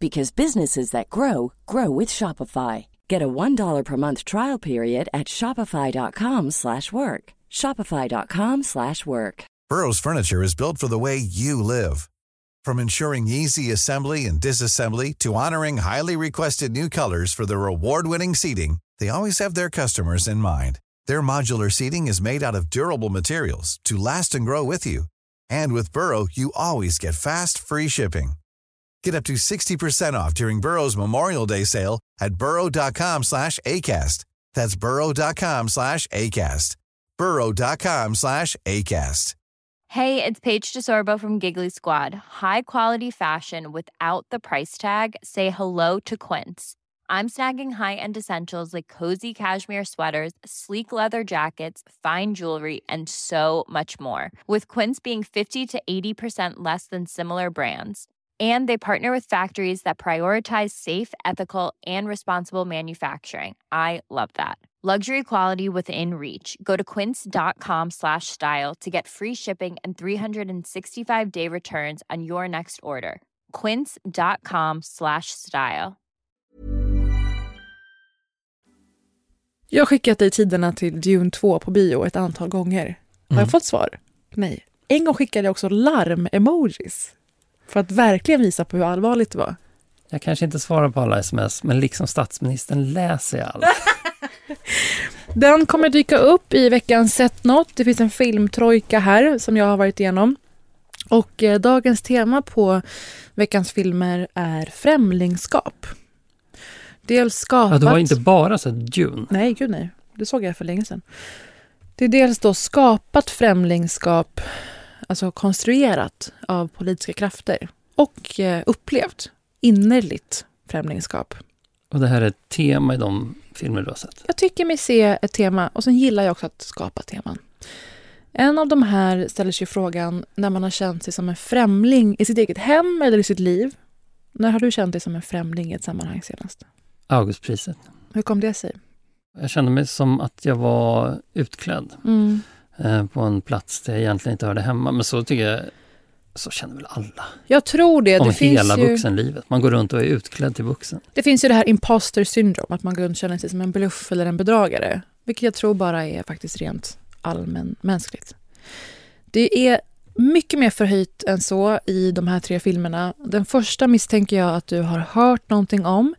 because businesses that grow grow with Shopify. Get a $1 per month trial period at Shopify.com slash work. Shopify.com slash work. Burrow's furniture is built for the way you live. From ensuring easy assembly and disassembly to honoring highly requested new colors for their award-winning seating, they always have their customers in mind. Their modular seating is made out of durable materials to last and grow with you. And with Burrow, you always get fast, free shipping. Get up to 60% off during Burrow's Memorial Day sale at burrow.com slash ACAST. That's burrow.com slash ACAST. burrow.com slash ACAST. Hey, it's Paige DeSorbo from Giggly Squad. High quality fashion without the price tag. Say hello to Quince. I'm snagging high-end essentials like cozy cashmere sweaters, sleek leather jackets, fine jewelry, and so much more. With Quince being 50 to 80% less than similar brands. And they partner with factories that prioritize safe, ethical, and responsible manufacturing. I love that. Luxury quality within reach. Go to quince.com slash style to get free shipping and 365 day returns on your next order. Quince.com slash style. Jag har skickat dig tiderna till Dune 2 på bio ett antal gånger. Har Mm. jag fått svar? Nej. En gång skickade jag också larm-emojis. För att verkligen visa på hur allvarligt det var. Jag kanske inte svarar på alla sms, men liksom statsministern läser jag alla. *laughs* Den kommer dyka upp i veckans Sett något. Det finns en filmtrojka här som jag har varit igenom. Och eh, dagens tema på veckans filmer är främlingskap. Dels skapat... Ja, du har inte bara sett Dune? Nej, gud nej. Det såg jag för länge sedan. Det är dels då skapat främlingskap, alltså konstruerat av politiska krafter och eh, upplevt innerligt främlingskap. Och det här är ett tema i de filmer du har sett? Jag tycker mig se ett tema och sen gillar jag också att skapa teman. En av de här ställer sig frågan när man har känt sig som en främling i sitt eget hem eller i sitt liv. När har du känt dig som en främling i ett sammanhang senast? Augustpriset. Hur kom det sig? Jag kände mig som att jag var utklädd Mm. Eh, på en plats där jag egentligen inte hörde hemma. Men så tycker jag, så känner väl alla. Jag tror det. Om det hela ju, vuxenlivet. Man går runt och är utklädd till vuxen. Det finns ju det här imposter syndrom, att man går runt och känner sig som en bluff eller en bedragare. Vilket jag tror bara är faktiskt rent allmänmänskligt. Det är mycket mer förhöjt än så i de här tre filmerna. Den första misstänker jag att du har hört någonting om.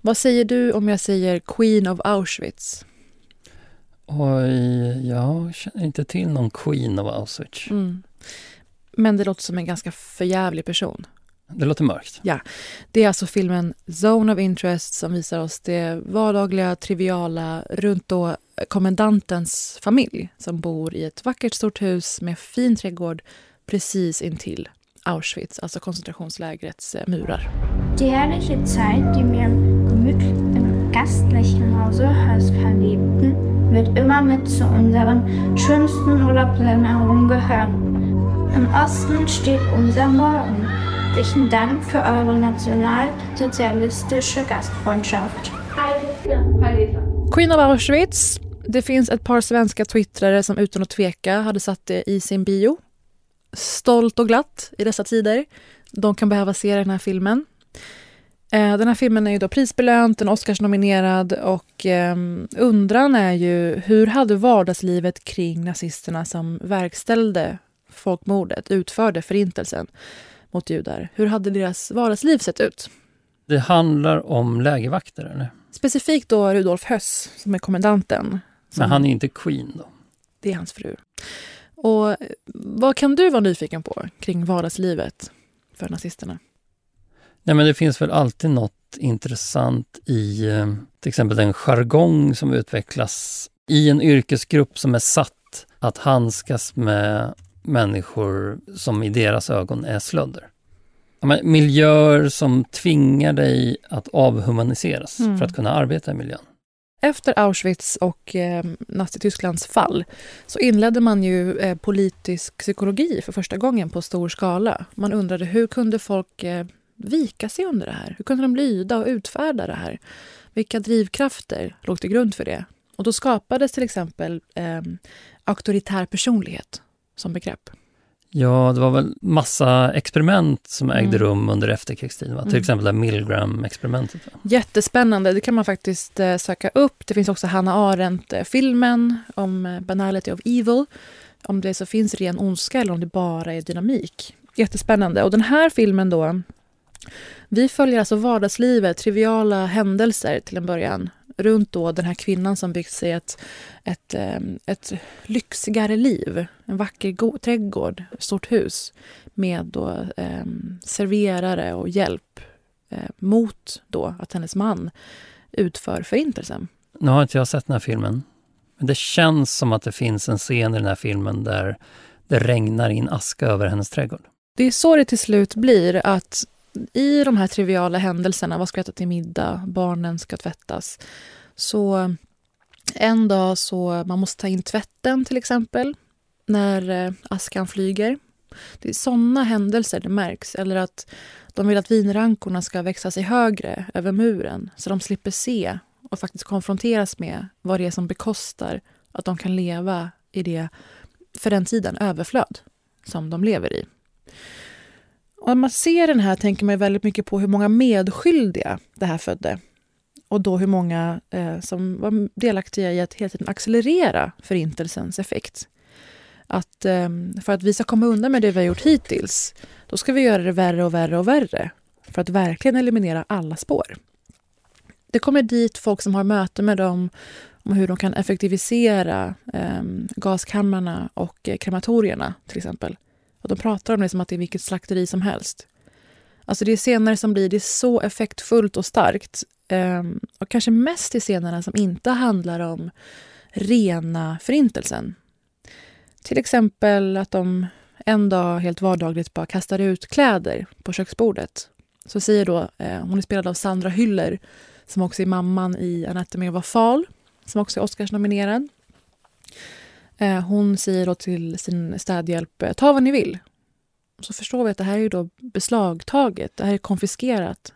Vad säger du om jag säger Queen of Auschwitz? Oj, jag känner inte till någon Queen of Auschwitz. Mm. Men det låter som en ganska förjävlig person. Det låter mörkt. Ja, det är alltså filmen Zone of Interest som visar oss det vardagliga, triviala runt då kommendantens familj som bor i ett vackert stort hus med fin trädgård precis intill Auschwitz, alltså koncentrationslägrets eh, murar. Die herrliche Zeit, die wir gemütlich im gastlichen Hause verlebten, wird immer mit zu unseren schönsten Urlaubserinnerungen gehören. Im Osten steht unser Morgen. Herzlichen Dank für eure nationalsozialistische Gastfreundschaft. Queen of Auschwitz. Det finns ett par svenska twittrare som utan att tveka hade satt det i sin bio. Stolt och glatt i dessa tider. De kan behöva se den här filmen. Eh, Den här filmen är ju då prisbelönt, den Oscarsnominerad och eh, undran är ju hur hade vardagslivet kring nazisterna som verkställde folkmordet, utförde förintelsen mot judar, hur hade deras vardagsliv sett ut? Det handlar om lägervakter, eller? Specifikt då Rudolf Höss som är kommendanten. Som, Men han är inte Queen då? Det är hans fru. Och eh, vad kan du vara nyfiken på kring vardagslivet för nazisterna? Nej, men det finns väl alltid något intressant i eh, till exempel den jargong som utvecklas i en yrkesgrupp som är satt att handskas med människor som i deras ögon är slödder. Ja, miljöer som tvingar dig att avhumaniseras Mm. för att kunna arbeta i miljön. Efter Auschwitz och eh, Nazitysklands fall så inledde man ju eh, politisk psykologi för första gången på stor skala. Man undrade hur kunde folk eh, vika sig under det här? Hur kunde de lyda och utfärda det här? Vilka drivkrafter låg till grund för det? Och då skapades till exempel eh, auktoritär personlighet som begrepp. Ja, det var väl massa experiment som ägde Mm. rum under efterkrigstiden. Va? Till Mm. exempel det här Milgram-experimentet. Jättespännande. Det kan man faktiskt eh, söka upp. Det finns också Hanna Arendt-filmen om eh, Banality of Evil. Om det så finns ren ondska eller om det bara är dynamik. Jättespännande. Och den här filmen då, vi följer alltså vardagslivet, triviala händelser till en början runt då den här kvinnan som byggt sig ett, ett, eh, ett lyxigare liv. En vacker trädgård, ett stort hus med då, eh, serverare och hjälp eh, mot då att hennes man utför förintelsen. Nu har inte jag sett den här filmen. Men det känns som att det finns en scen i den här filmen där det regnar in aska över hennes trädgård. Det är så det till slut blir att i de här triviala händelserna, vad ska jag äta till middag, barnen ska tvättas, så en dag så man måste ta in tvätten till exempel, när eh, askan flyger. Det är sådana händelser det märks. Eller att de vill att vinrankorna ska växa sig högre över muren så de slipper se och faktiskt konfronteras med vad det är som bekostar att de kan leva i det, för den tiden, överflöd som de lever i. Och när man ser den här tänker man väldigt mycket på hur många medskyldiga det här födde. Och då hur många eh, som var delaktiga i att hela tiden accelerera förintelsens effekt. Att eh, för att vi ska komma undan med det vi har gjort hittills, då ska vi göra det värre och värre och värre. För att verkligen eliminera alla spår. Det kommer dit folk som har möte med dem om hur de kan effektivisera eh, gaskamrarna och eh, krematorierna till exempel. Och de pratar om det som att det är vilket slakteri som helst. Alltså det är scener som blir det är så effektfullt och starkt. Um, och kanske mest i scenerna som inte handlar om rena förintelsen. Till exempel att de en dag helt vardagligt bara kastar ut kläder på köksbordet. Så säger då, eh, hon är spelad av Sandra Hyller som också är mamman i Anatomy of a Fall, som också är Oscarsnominerad. Eh, hon säger då till sin städhjälp, eh, ta vad ni vill. Så förstår vi att det här är då beslagtaget, det här är konfiskerat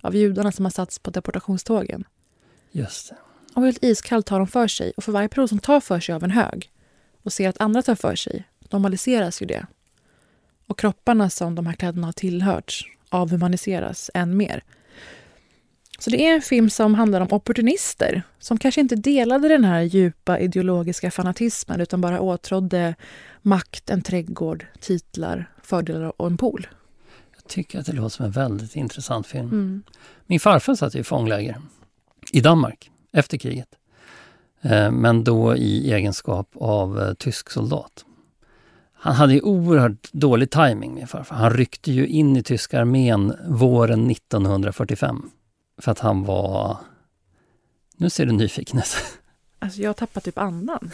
av judarna som har satts på deportationstågen. Just det. Och helt iskallt tar de för sig. Och för varje person som tar för sig av en hög och ser att andra tar för sig, normaliseras ju det. Och kropparna som de här kläderna har tillhört avhumaniseras än mer. Så det är en film som handlar om opportunister som kanske inte delade den här djupa ideologiska fanatismen utan bara åtrådde makt, en trädgård, titlar, fördelar och en pool. Jag tycker att det låter som en väldigt intressant film. Mm. Min farfar satt i fångläger i Danmark efter kriget. Eh, men då i egenskap av eh, tysk soldat. Han hade ju oerhört dålig timing min farfar. Han ryckte ju in i tyska armén våren 1945. För att han var... Nu ser du nyfiken ut. Alltså jag har tappat typ andan.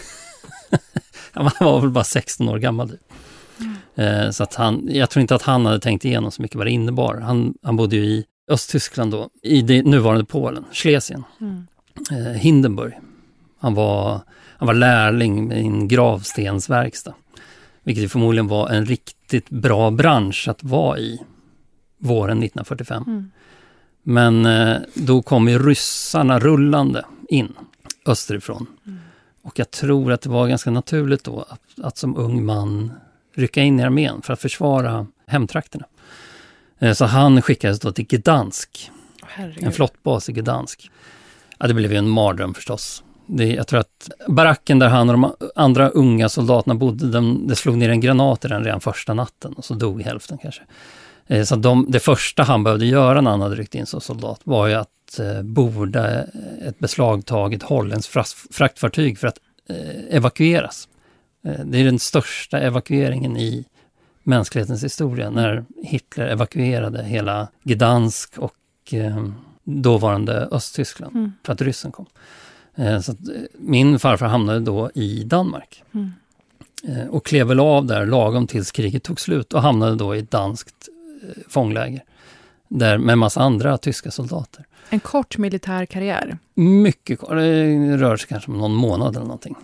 *laughs* han var väl bara 16 år gammal. Typ. Mm. Så att han, jag tror inte att han hade tänkt igenom så mycket vad det innebar. Han, han bodde ju i Östtyskland då, i det nuvarande Polen, Schlesien, mm. eh, Hindenburg. Han var, han var lärling i en gravstensverkstad. Vilket förmodligen var en riktigt bra bransch att vara i våren 1945. Mm. Men eh, då kom ju ryssarna rullande in österifrån. Mm. Och jag tror att det var ganska naturligt då att, att som ung man rycka in i armén för att försvara hemtrakterna. Eh, så han skickades då till Gdansk, Herregud. en flottbas i Gdansk. Ja, det blev ju en mardröm förstås. Det, jag tror att baracken där han och de andra unga soldaterna bodde, de, det slog ner en granat i den redan första natten och så dog hälften kanske. Eh, så de, det första han behövde göra när han hade ryckt in som soldat var ju att eh, borda ett beslagtaget holländskt fraktfartyg för att eh, evakueras. Eh, det är den största evakueringen i mänsklighetens historia när Hitler evakuerade hela Gdansk och eh, dåvarande Östtyskland mm. för att ryssen kom. Eh, så min farfar hamnade då i Danmark. Mm. Och klev väl av där lagom tills kriget tog slut och hamnade då i ett danskt fångläger. Där med en massa andra tyska soldater. En kort militär karriär? Mycket kort, det rör sig kanske om någon månad eller någonting.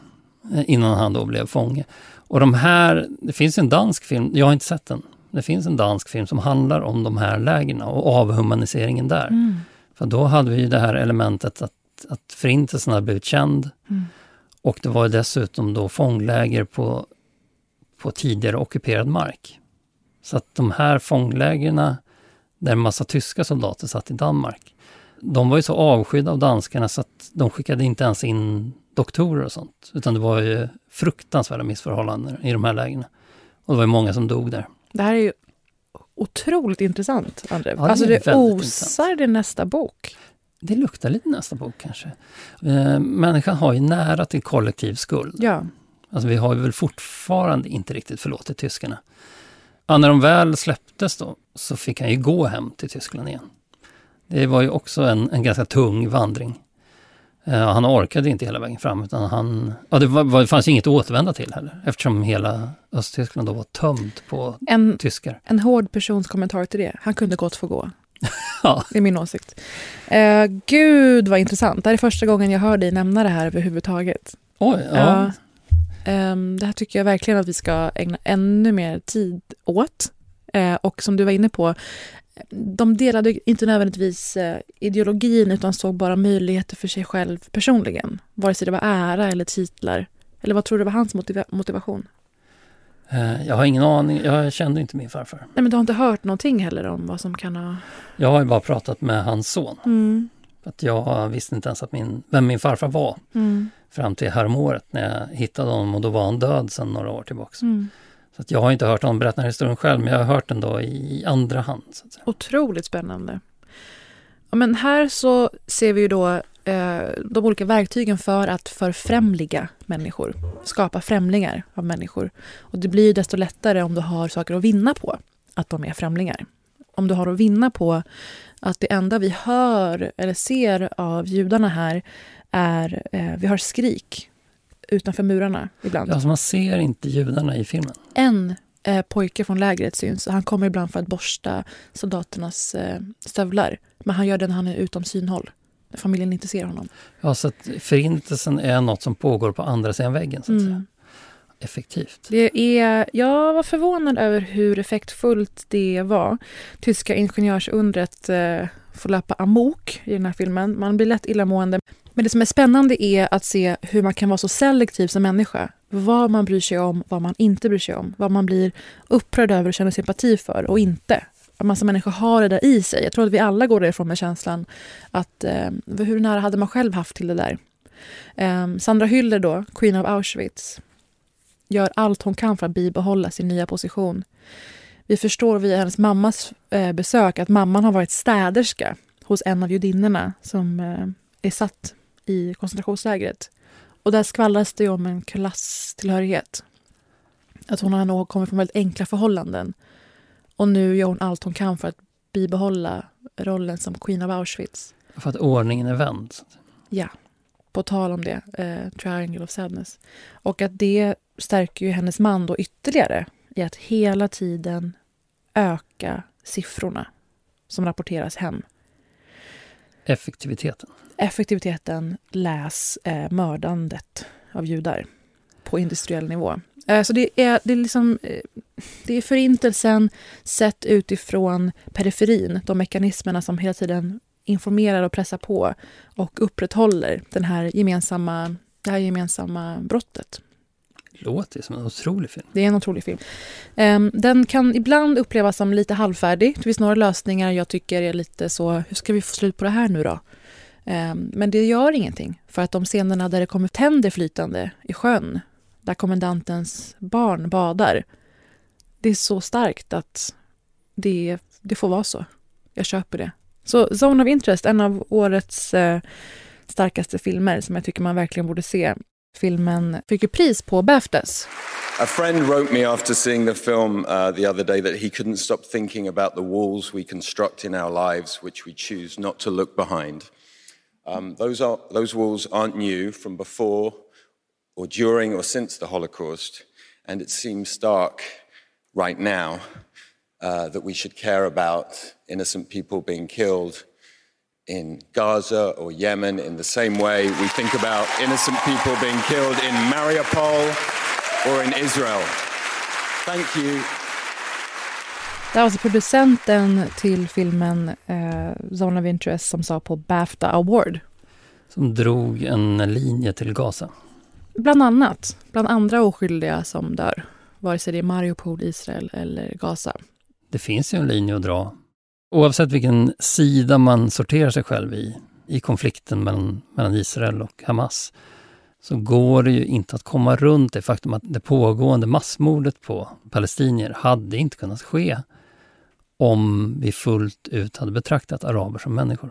Eh, innan han då blev fånge. Och de här, det finns en dansk film, jag har inte sett den. Det finns en dansk film som handlar om de här lägren och avhumaniseringen där. Mm. För då hade vi det här elementet att, att förintelsen hade blivit känd. Mm. Och det var dessutom då fångläger på, på tidigare ockuperad mark. Så att de här fånglägren, där en massa tyska soldater satt i Danmark, de var ju så avskydda av danskarna så att de skickade inte ens in doktorer och sånt. Utan det var ju fruktansvärda missförhållanden i de här lägena. Och det var ju många som dog där. Det här är ju otroligt intressant, André. Ja, det alltså det osar det nästa bok. Det luktar lite nästa bok kanske. Eh, människan har ju nära till kollektiv skuld. Ja. Alltså vi har ju väl fortfarande inte riktigt förlåtit tyskarna. Ja, när de väl släpptes då, så fick han ju gå hem till Tyskland igen. Det var ju också en, en ganska tung vandring. Uh, han orkade inte hela vägen fram utan han... Ja, det, var, det fanns inget att återvända till heller eftersom hela Östtyskland då var tömt på en, tyskar. En hård persons kommentar till det. Han kunde gott få gå. *laughs* ja. Det är min åsikt. Uh, gud vad intressant. Det här är första gången jag hör dig nämna det här överhuvudtaget. Oj, ja. Uh, det här tycker jag verkligen att vi ska ägna ännu mer tid åt. Uh, och som du var inne på, de delade inte nödvändigtvis eh, ideologin utan såg bara möjligheter för sig själv personligen. Vare sig det var ära eller titlar. Eller vad tror du var hans motiva motivation? Eh, jag har ingen aning. Jag kände inte min farfar. Nej, men du har inte hört någonting heller om vad som kan ha... Jag har ju bara pratat med hans son. Mm. Att jag visste inte ens att min, vem min farfar var. Mm. Fram till häromåret när jag hittade honom och då var han död sedan några år tillbaka. Mm. Så jag har inte hört honom berätta den här historien själv, men jag har hört den då i andra hand. Så Otroligt spännande. Ja, men här så ser vi ju då eh, de olika verktygen för att förfrämliga människor. Skapa främlingar av människor. Och det blir desto lättare om du har saker att vinna på att de är främlingar. Om du har att vinna på att det enda vi hör eller ser av judarna här är, eh, vi har skrik utanför murarna ibland. Alltså man ser inte judarna i filmen. En eh, pojke från lägret syns och han kommer ibland för att borsta soldaternas eh, stövlar. Men han gör det när han är utom synhåll, när familjen inte ser honom. Ja, så att förintelsen är något som pågår på andra sidan väggen. Så att Mm. säga. Effektivt. Det är, jag var förvånad över hur effektfullt det var. Tyska ingenjörsundret eh, får löpa amok i den här filmen. Man blir lätt illamående. Men det som är spännande är att se hur man kan vara så selektiv som människa. Vad man bryr sig om, vad man inte bryr sig om. Vad man blir upprörd över och känner sympati för och inte. Att massa människor har det där i sig. Jag tror att vi alla går därifrån med känslan att eh, hur nära hade man själv haft till det där? Eh, Sandra Hyller då, Queen of Auschwitz, gör allt hon kan för att bibehålla sin nya position. Vi förstår via hennes mammas eh, besök att mamman har varit städerska hos en av judinnorna som eh, är satt i koncentrationslägret. Och där skvallras det om en klasstillhörighet. Att hon har nog kommit från väldigt enkla förhållanden. Och nu gör hon allt hon kan för att bibehålla rollen som Queen of Auschwitz. För att ordningen är vänd. Ja, på tal om det, eh, Triangle of Sadness. Och att det stärker ju hennes man då ytterligare i att hela tiden öka siffrorna som rapporteras hem. Effektiviteten. Effektiviteten, läs eh, mördandet av judar på industriell nivå. Eh, så det är, det, är liksom, eh, det är förintelsen sett utifrån periferin, de mekanismerna som hela tiden informerar och pressar på och upprätthåller den här gemensamma, det här gemensamma brottet. Låter som en otrolig film. Det är en otrolig film. Ehm, den kan ibland upplevas som lite halvfärdig. Det finns några lösningar jag tycker är lite så, hur ska vi få slut på det här nu då? Ehm, men det gör ingenting. För att de scenerna där det kommer tänder flytande i sjön, där kommendantens barn badar, det är så starkt att det, det får vara så. Jag köper det. Så Zone of Interest, en av årets eh, starkaste filmer som jag tycker man verkligen borde se. Filmen fick ju pris på Baftas. A friend wrote me after seeing the film uh, the other day that he couldn't stop thinking about the walls we construct in our lives, which we choose not to look behind. Um, those, are, those walls aren't new from before or during or since the Holocaust, and it seems stark right now uh, that we should care about innocent people being killed in Gaza or Yemen in the same way we think about innocent people being killed in Mariupol or in Israel. Thank you. Det var alltså producenten till filmen eh, Zone of Interest som sa på Bafta Award. Som drog en linje till Gaza. Bland annat, bland andra oskyldiga som dör. Vare sig det är Mariupol, Israel eller Gaza. Det finns ju en linje att dra. Oavsett vilken sida man sorterar sig själv i, i konflikten mellan, mellan Israel och Hamas, så går det ju inte att komma runt det faktum att det pågående massmordet på palestinier hade inte kunnat ske om vi fullt ut hade betraktat araber som människor.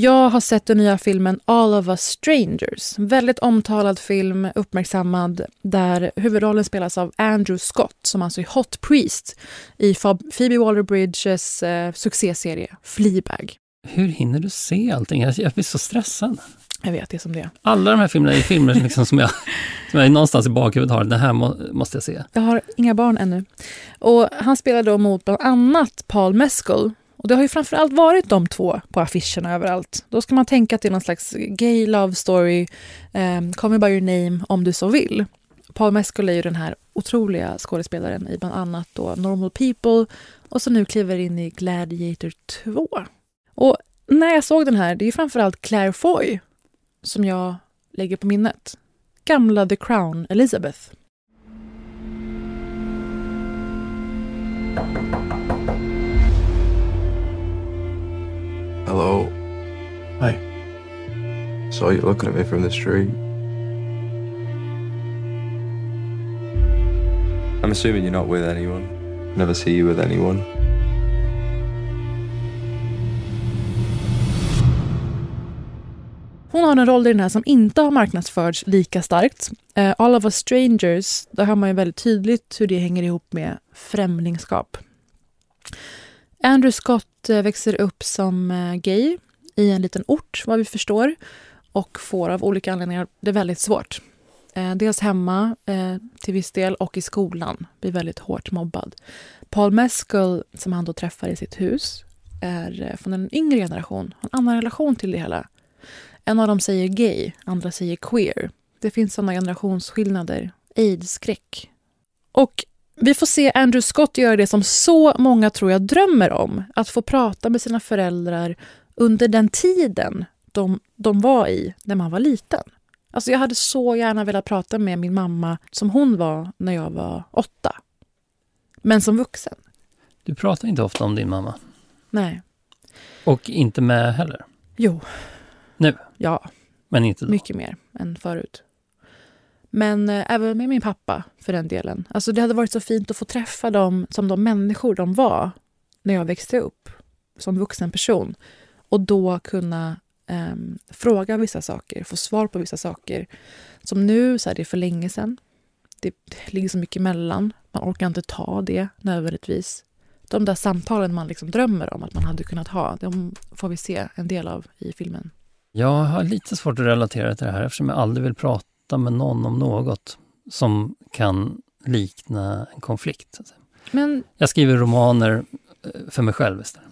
Jag har sett den nya filmen All of us strangers. Väldigt omtalad film, uppmärksammad, där huvudrollen spelas av Andrew Scott som alltså är Hot Priest i Phoebe Waller-Bridges eh, succéserie Fleabag. Hur hinner du se allting? Jag, blir så stressad. Jag vet, det är som det är. Alla de här filmerna är filmer liksom som, jag, som jag någonstans i bakhuvudet har, den här må, måste jag se. Jag har inga barn ännu. Och han spelar då mot bland annat Paul Mescal. Och det har ju framförallt varit de två på affischerna överallt. Då ska man tänka att det är någon slags gay love story, um, Call me by your name, om du så vill. Paul Mescal är ju den här otroliga skådespelaren i bland annat då Normal People och så nu kliver in i Gladiator 2. Och när jag såg den här, det är framförallt Claire Foy som jag lägger på minnet. Gamla The Crown Elizabeth. Hello. Hi. Saw you looking at me from the street. I'm assuming you're not with anyone. Never see you with anyone. Hon har en roll i den här som inte har marknadsförts lika starkt. Uh, All of us strangers, där hör man ju väldigt tydligt hur det hänger ihop med främlingskap. Andrew Scott Eh, växer upp som eh, gay i en liten ort, vad vi förstår och får av olika anledningar det väldigt svårt. Eh, dels hemma till viss del och i skolan blir väldigt hårt mobbad. Paul Mescal, som han då träffar i sitt hus, är från en yngre generation, har en annan relation till det hela. En av dem säger gay, andra säger queer. Det finns såna generationsskillnader. Aids-skräck. Och vi får se Andrew Scott göra det som så många tror jag drömmer om. Att få prata med sina föräldrar under den tiden de, de var i när man var liten. Alltså jag hade så gärna velat prata med min mamma som hon var när jag var åtta. Men som vuxen. Du pratar inte ofta om din mamma. Nej. Och inte med heller? Jo. Nu? Ja. Men inte då? Mycket mer än förut. Men eh, även med min pappa, för den delen. Alltså det hade varit så fint att få träffa dem som de människor de var när jag växte upp som vuxen person. Och då kunna eh, fråga vissa saker, få svar på vissa saker. Som nu, så är det för länge sedan. Det ligger så mycket emellan. Man orkar inte ta det nödvändigtvis. De där samtalen man liksom drömmer om att man hade kunnat ha, de får vi se en del av i filmen. Jag har lite svårt att relatera till det här eftersom jag aldrig vill prata med någon om något som kan likna en konflikt. Men, jag skriver romaner eh, för mig själv istället.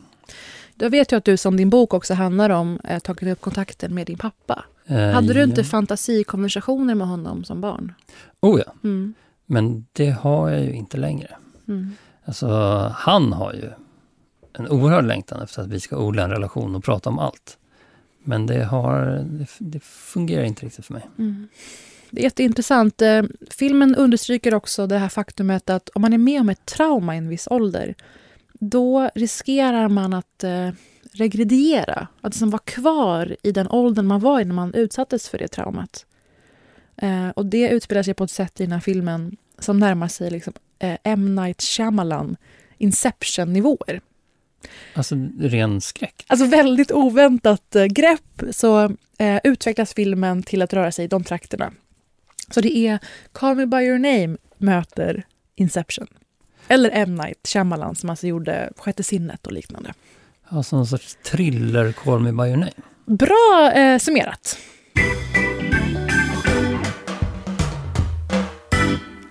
Jag vet ju att du som din bok också handlar om eh, tagit upp kontakten med din pappa. Eh, Hade du inte ja. fantasikonversationer med honom som barn? Oh ja, mm. men det har jag ju inte längre. Mm. Alltså, han har ju en oerhörd längtan efter att vi ska odla en relation och prata om allt. Men det, har, det, det fungerar inte riktigt för mig. Mm. Det är jätteintressant. Eh, filmen understryker också det här faktumet att om man är med om ett trauma i en viss ålder, då riskerar man att eh, regrediera, att liksom vara kvar i den åldern man var i när man utsattes för det traumat. Eh, och det utspelar sig på ett sätt i den här filmen som närmar sig liksom, M. Night Shyamalan, Inception-nivåer. Alltså ren skräck? Alltså väldigt oväntat grepp så eh, utvecklas filmen till att röra sig i de trakterna. Så det är Call Me By Your Name möter Inception. Eller M. Night Shyamalan som alltså gjorde Sjätte sinnet och liknande. Alltså någon sorts thriller Call Me By Your Name? Bra eh, summerat.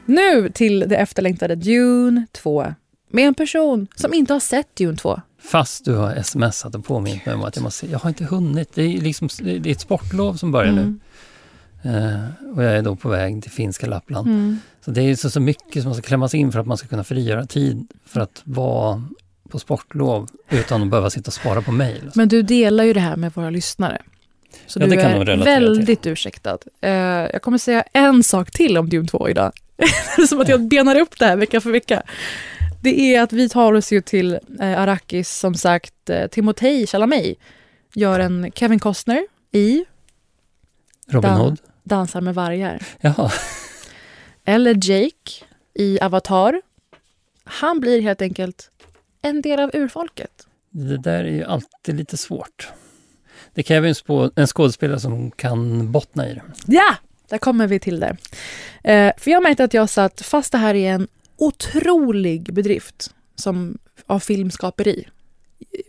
Nu till det efterlängtade Dune 2 med en person som inte har sett Dune 2. Fast du har smsat och påmint mig om att jag måste Jag har inte hunnit. Det är, liksom, det är ett sportlov som börjar mm. nu. Uh, och jag är då på väg till finska Lappland. Mm. Så det är så, så mycket som måste klämmas in för att man ska kunna frigöra tid för att vara på sportlov utan att behöva sitta och spara på mejl. Men du delar ju det här med våra lyssnare. Så ja, du är väldigt till. ursäktad. Uh, jag kommer säga en sak till om Dune 2 idag. *laughs* som att jag benar upp det här vecka för vecka. Det är att vi tar oss ju till eh, Arrakis, som sagt, eh, Timotej Chalamet gör en Kevin Costner i Robin Dan Hood. Dansar med vargar. Jaha. Eller Jake i Avatar. Han blir helt enkelt en del av urfolket. Det där är ju alltid lite svårt. Det kräver en skådespelare som kan bottna i det. Ja! Där kommer vi till det. Eh, för jag märkte att jag satt, fast det här är en otrolig bedrift som, av filmskaperi.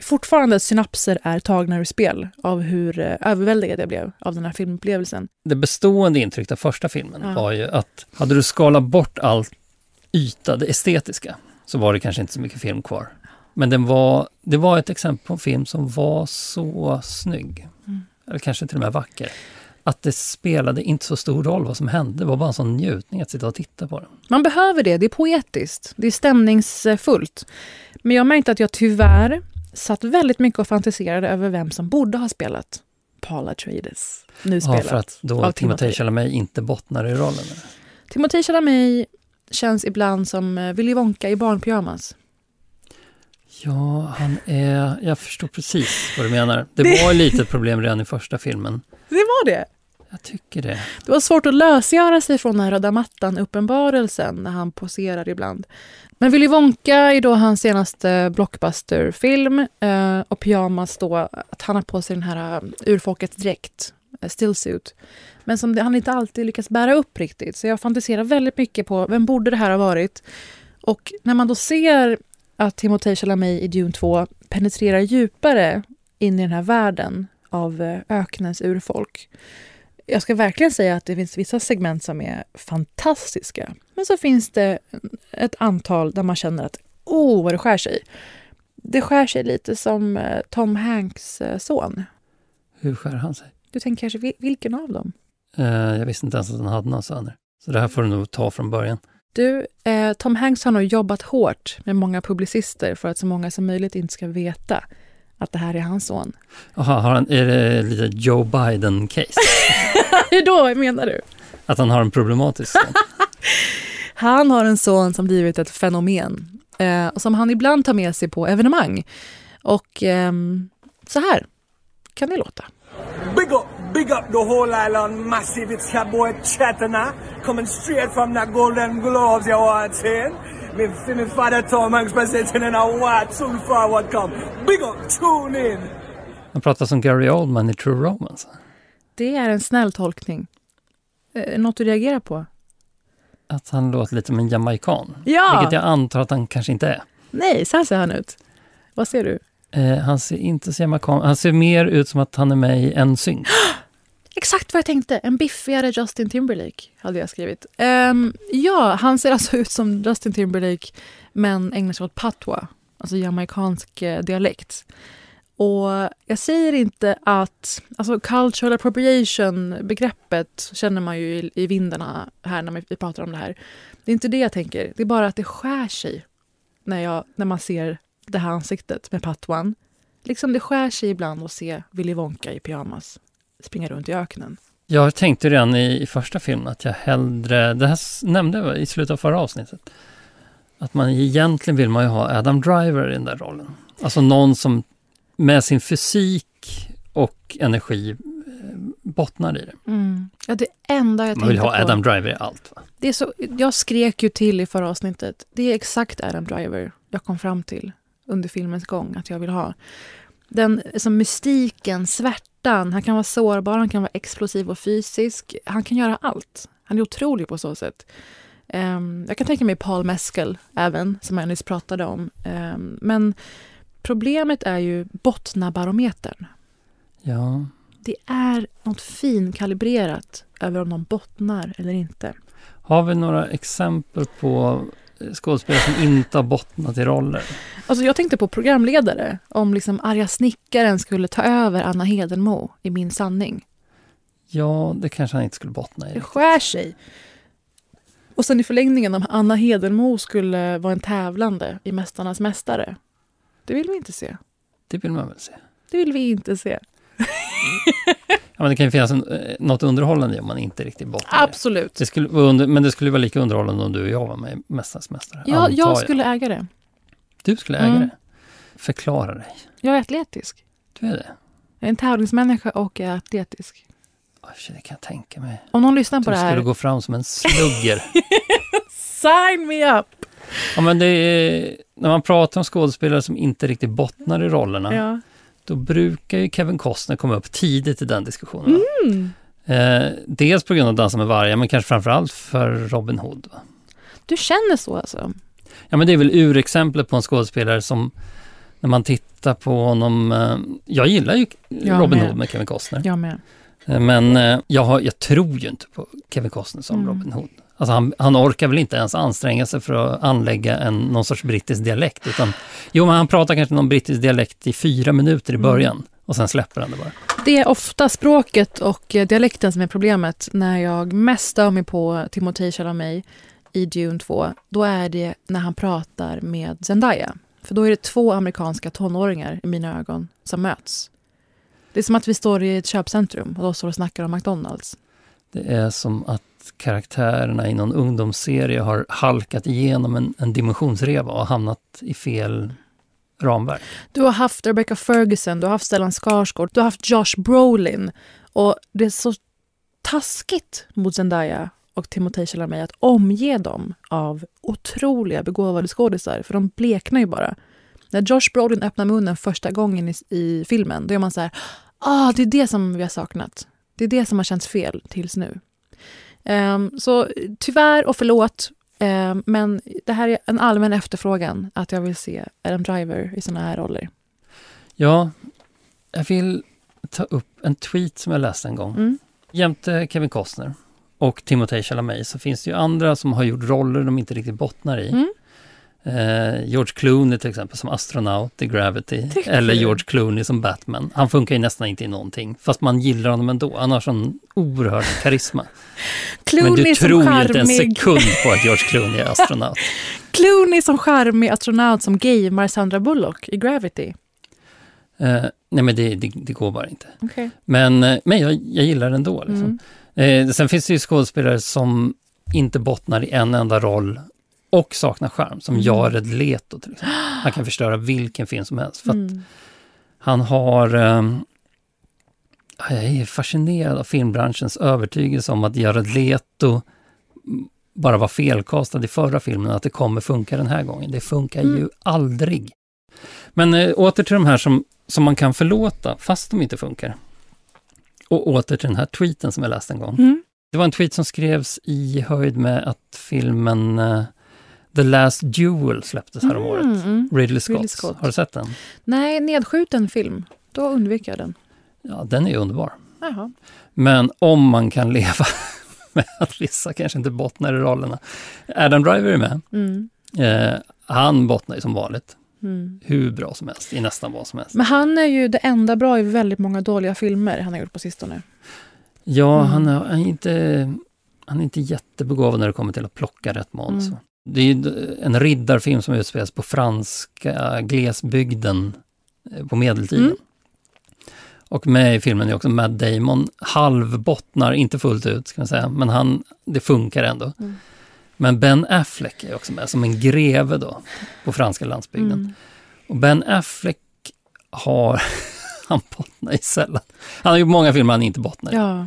Fortfarande synapser är tagna ur spel av hur eh, överväldigad jag blev av den här filmupplevelsen. Det bestående intrycket av första filmen ja. var ju att hade du skalat bort all yta, det estetiska, så var det kanske inte så mycket film kvar. Men den var, det var ett exempel på en film som var så snygg. Mm. Eller kanske till och med vacker att det spelade inte så stor roll vad som hände. Det var bara en sån njutning att sitta och titta på den. Man behöver det. Det är poetiskt. Det är stämningsfullt. Men jag märkte att jag tyvärr satt väldigt mycket och fantiserade över vem som borde ha spelat Paul Atreides. Nu spelat ja, för att då Timothée Chalamet inte bottnar i rollen? Timothée Chalamet känns ibland som eh, Willy Wonka i barnpyjamas. Ja, han är... Jag förstår precis vad du menar. Det, det... var lite problem redan i första filmen. Det var det? Jag tycker det. Det var svårt att lösgöra sig från den här röda mattan-uppenbarelsen när han poserar ibland. Men Willy Wonka är då hans senaste blockbusterfilm eh, och Pyjamas då att han har på sig den här eh, urfolkets dräkt, eh, stillsuit. Men som det, han inte alltid lyckas bära upp riktigt. Så jag fantiserar väldigt mycket på vem borde det här ha varit? Och när man då ser att Timothée Chalamet i Dune 2 penetrerar djupare in i den här världen av eh, öknens urfolk jag ska verkligen säga att det finns vissa segment som är fantastiska. Men så finns det ett antal där man känner att oh, vad det skär sig. Det skär sig lite som eh, Tom Hanks eh, son. Hur skär han sig? Du tänker kanske, vilken av dem? Eh, jag visste inte ens att han hade några söner. Så det här får du nog ta från början. Du, eh, Tom Hanks har nog jobbat hårt med många publicister för att så många som möjligt inte ska veta att det här är hans son. Jaha, har han, är det lite Joe Biden-case? *laughs* Hur då menar du? Att han har en problematisk son? *laughs* han har en son som blivit ett fenomen. Eh, som han ibland tar med sig på evenemang. Och eh, så här kan det låta. Big up, big up the whole island massive. It's your boy Chatana coming straight from the Golden Globes, you want saying? Me me father Tom Hanks presenting in a what soon forward come. Big up, tune in! Han pratar som Gary Oldman i True Romance. Det är en snäll tolkning. Eh, något du reagerar på? Att han låter lite som en jamaican. Ja! Vilket jag antar att han kanske inte är. Nej, så här ser han ut. Vad ser du? Eh, han ser inte så jamaican Han ser mer ut som att han är med i en synk. Exakt vad jag tänkte. En biffigare Justin Timberlake, hade jag skrivit. Um, ja, han ser alltså ut som Justin Timberlake, men ägnar sig åt patwa, alltså jamaicansk eh, dialekt. Och jag säger inte att... Alltså cultural appropriation-begreppet känner man ju i, i vindarna här när vi pratar om det här. Det är inte det jag tänker. Det är bara att det skär sig när, jag, när man ser det här ansiktet med patwan. Liksom det skär sig ibland att se Willy Wonka i pyjamas springa runt i öknen. Jag tänkte redan i, i första filmen att jag hellre, det här nämnde jag i slutet av förra avsnittet, att man egentligen vill man ju ha Adam Driver i den där rollen. Alltså någon som med sin fysik och energi eh, bottnar i det. Mm. Ja, det enda jag Man vill ha på, Adam Driver i allt. Va? Det är så, jag skrek ju till i förra avsnittet. Det är exakt Adam Driver jag kom fram till under filmens gång att jag vill ha. Den som mystiken, svärtan, han kan vara sårbar, han kan vara explosiv och fysisk. Han kan göra allt. Han är otrolig på så sätt. Um, jag kan tänka mig Paul Mescal även, som jag nyss pratade om. Um, men problemet är ju bottnabarometern. Ja. Det är något finkalibrerat över om de bottnar eller inte. Har vi några exempel på skådespelare som inte har bottnat i roller? Alltså jag tänkte på programledare. Om liksom arga snickaren skulle ta över Anna Hedenmo i Min sanning. Ja, det kanske han inte skulle bottna i. Det skär sig. Och sen i förlängningen om Anna Hedenmo skulle vara en tävlande i Mästarnas mästare. Det vill vi inte se. Det vill man väl se? Det vill vi inte se. Ja, men det kan ju finnas en, eh, något underhållande i om man inte riktigt bottnar Absolut. Det skulle under, men det skulle vara lika underhållande om du och jag var med i Mästarnas mästare. Ja, jag skulle äga det. Du skulle äga mm. det? Förklara dig. Jag är atletisk. Du är det? Jag är en tävlingsmänniska och är atletisk. Oh, det kan jag tänka mig. Om någon lyssnar på det här... Du skulle gå fram som en slugger. *laughs* Sign me up! Ja, men det är, när man pratar om skådespelare som inte riktigt bottnar i rollerna, ja. Då brukar ju Kevin Costner komma upp tidigt i den diskussionen. Mm. Eh, dels på grund av Dansa med vargar, men kanske framförallt för Robin Hood. Va? Du känner så alltså? Ja, men det är väl urexemplet på en skådespelare som när man tittar på honom, eh, jag gillar ju jag Robin med. Hood med Kevin Costner. Jag med. Eh, men eh, jag, har, jag tror ju inte på Kevin Costner som mm. Robin Hood. Alltså han, han, orkar väl inte ens anstränga sig för att anlägga en, någon sorts brittisk dialekt. Utan, jo, men han pratar kanske någon brittisk dialekt i fyra minuter i mm. början mm. och sen släpper han det bara. Det är ofta språket och dialekten som är problemet när jag mest stör mig på Timothée Chalamet i Dune 2. Då är det när han pratar med Zendaya. För då är det två amerikanska tonåringar i mina ögon som möts. Det är som att vi står i ett köpcentrum och då står och snackar om McDonalds. Det är som att karaktärerna i någon ungdomsserie har halkat igenom en, en dimensionsreva och hamnat i fel ramverk. Du har haft Rebecca Ferguson, du har haft Stellan Skarsgård, du har haft Josh Brolin. Och det är så taskigt mot Zendaya och Timothée Chalamet att omge dem av otroliga begåvade skådisar, för de bleknar ju bara. När Josh Brolin öppnar munnen första gången i, i filmen, då är man så här, ah, det är det som vi har saknat. Det är det som har känts fel tills nu. Um, så tyvärr och förlåt, um, men det här är en allmän efterfrågan att jag vill se Adam Driver i såna här roller. Ja, jag vill ta upp en tweet som jag läste en gång. Mm. Jämte Kevin Costner och Timothée Chalamet så finns det ju andra som har gjort roller de inte riktigt bottnar i. Mm. Eh, George Clooney till exempel som astronaut i Gravity. Tycker eller? George Clooney som Batman. Han funkar ju nästan inte i någonting. Fast man gillar honom ändå. Han har sån oerhörd karisma. *laughs* Clooney Men du tror ju inte en sekund på att George Clooney är *laughs* astronaut. Clooney som charmig astronaut som gamer Sandra Bullock i Gravity. Eh, nej men det, det, det går bara inte. Okej. Men, eh, men jag, jag gillar det ändå. Liksom. Eh, sen finns det ju skådespelare som inte bottnar i en enda roll och saknar charm, som Mm. Jared Leto till exempel. Han kan *gasps* förstöra vilken film som helst. För Mm. han har... ehm, jag är fascinerad av filmbranschens övertygelse om att Jared Leto bara var felkastad i förra filmen att det kommer funka den här gången. Det funkar Mm. ju aldrig. Men eh, åter till de här som, som man kan förlåta fast de inte funkar. Och åter till den här tweeten som jag läste en gång. Mm. Det var en tweet som skrevs i höjd med att filmen eh, The Last Duel släpptes häromåret. Mm, mm. Ridley, Scott. Ridley Scott. Har du sett den? Nej, nedskjuten film. Då undviker jag den. Ja, den är underbar. Jaha. Men om man kan leva *laughs* med att vissa kanske inte bottnar i rollerna. Adam Driver är med. Mm. Eh, han bottnar ju som vanligt. Mm. Hur bra som helst, i nästan vad som helst. Men han är ju det enda bra i väldigt många dåliga filmer han har gjort på sistone. Ja, Mm. han, är, han, är inte, han är inte jättebegåvad när det kommer till att plocka rätt manus. Mm. Det är ju en riddarfilm som utspelas på franska glesbygden eh, på medeltiden. Mm. Och med i filmen är också Matt Damon, halvbottnar, inte fullt ut ska man säga, men han, det funkar ändå. Mm. Men Ben Affleck är också med som en greve då, på franska landsbygden. Mm. Och Ben Affleck har, *laughs* han bottnar i sällan. Han har gjort många filmer han inte bottnar i. Ja.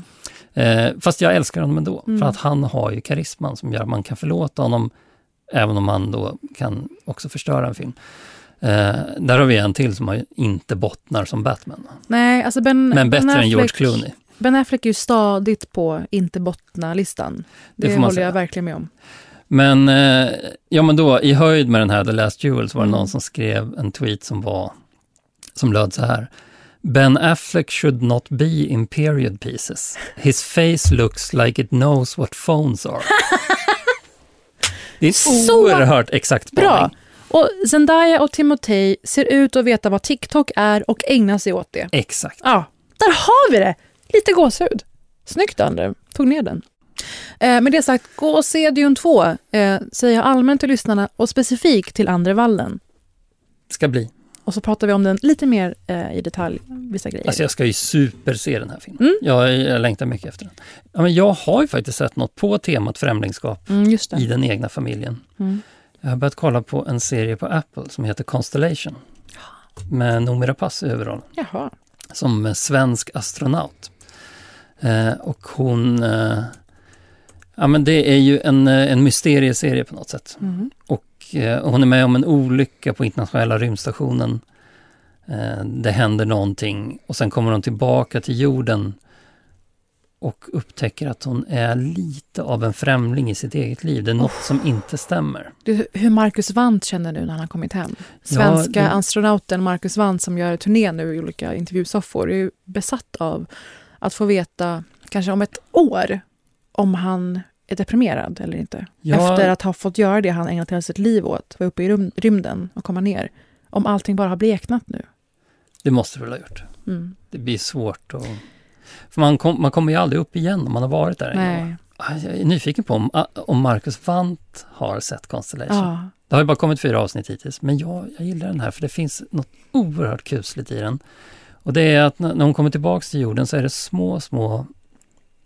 Eh, fast jag älskar honom ändå, Mm. för att han har ju karisman som gör att man kan förlåta honom, även om han då kan också förstöra en film. Eh, där har vi en till som inte bottnar som Batman. Nej, alltså ben, Men bättre ben än George Clooney. Ben Affleck är ju stadigt på inte bottna-listan. Det Det, får man håller säga. jag verkligen med om. Men, eh, ja men då i höjd med den här The Last Duel så var det Mm. någon som skrev en tweet som var, som löd så här. Ben Affleck should not be in period pieces. His face looks like it knows what phones are. *laughs* Det är Så oerhört exakt Bra! spaning. Och Zendaya och Timotej ser ut att veta vad TikTok är och ägnar sig åt det. Exakt. Ja, där har vi det! Lite gåshud. Snyggt, Andrew. Tog ner den. Eh, med det sagt, gå och se Dune 2, eh, säger jag allmänt till lyssnarna och specifikt till Andre Wallen. Ska bli. Och så pratar vi om den lite mer eh, i detalj, vissa grejer. Alltså jag ska ju superse den här filmen. Mm. Jag, jag längtar mycket efter den. Ja, men jag har ju faktiskt sett något på temat främlingskap Mm, i den egna familjen. Mm. Jag har börjat kolla på en serie på Apple som heter Constellation. Med Noomi Rapace i huvudrollen. Jaha. Som svensk astronaut. Eh, och hon... Eh, ja men det är ju en, eh, en mysterieserie på något sätt. Mm. Och eh, hon är med om en olycka på internationella rymdstationen. Eh, det händer någonting och sen kommer hon tillbaka till jorden och upptäcker att hon är lite av en främling i sitt eget liv. Det är något som inte stämmer. Du, hur Marcus Wandt känner nu när han har kommit hem. Svenska det- astronauten Marcus Wandt som gör turné nu i olika intervjusoffor är ju besatt av att få veta, kanske om ett år, om han deprimerad eller inte. Ja. Efter att ha fått göra det han ägnat hela sitt liv åt, vara uppe i rym- rymden och komma ner. Om allting bara har bleknat nu. Det måste det väl ha gjort. Mm. Det blir svårt att... För man, kom, man kommer ju aldrig upp igen om man har varit där en Nej. gång. Ah, Jag är nyfiken på om, ah, om Marcus Wandt har sett Constellation. Ja. Det har ju bara kommit fyra avsnitt hittills, men jag, jag gillar den här för det finns något oerhört kusligt i den. Och det är att när hon kommer tillbaks till jorden så är det små, små...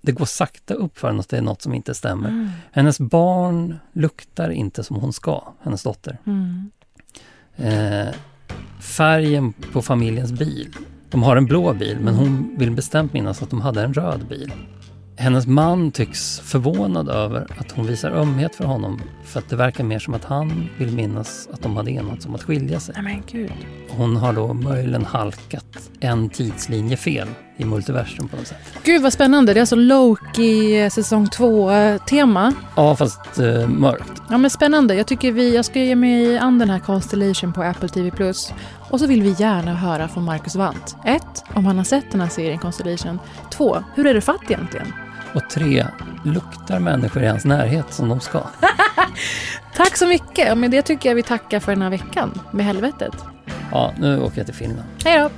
Det går sakta upp för henne att det är något som inte stämmer. Mm. Hennes barn luktar inte som hon ska, hennes dotter. Mm. Eh, färgen på familjens bil. De har en blå bil, men hon vill bestämt minnas att de hade en röd bil. Hennes man tycks förvånad över att hon visar ömhet för honom för att det verkar mer som att han vill minnas att de hade enats om att skilja sig. Nej men gud. Hon har då möjligen halkat en tidslinje fel i multiversum på något sätt. Gud vad spännande. Det är alltså Loki eh, säsong 2-tema. Ja, fast eh, mörkt. Ja men spännande. Jag tycker vi, jag ska ge mig an den här Constellation på Apple TV+. Och så vill vi gärna höra från Marcus Wandt. 1. Om han har sett den här serien Constellation. 2. Hur är det fatt egentligen? Och tre, luktar människor i hans närhet som de ska? *laughs* Tack så mycket. Med det tycker jag vi tackar för den här veckan med helvetet. Ja, nu åker jag till Finland. Hej då!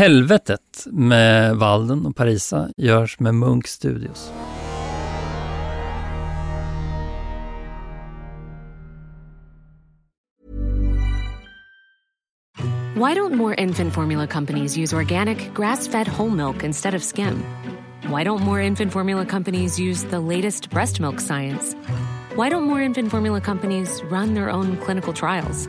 Helvetet med Walden och Parisa görs med Munk Studios. Why don't more infant formula companies use organic, grass fed whole milk instead of skim? Why don't more infant formula companies use the latest breast milk science? Why don't more infant formula companies run their own clinical trials?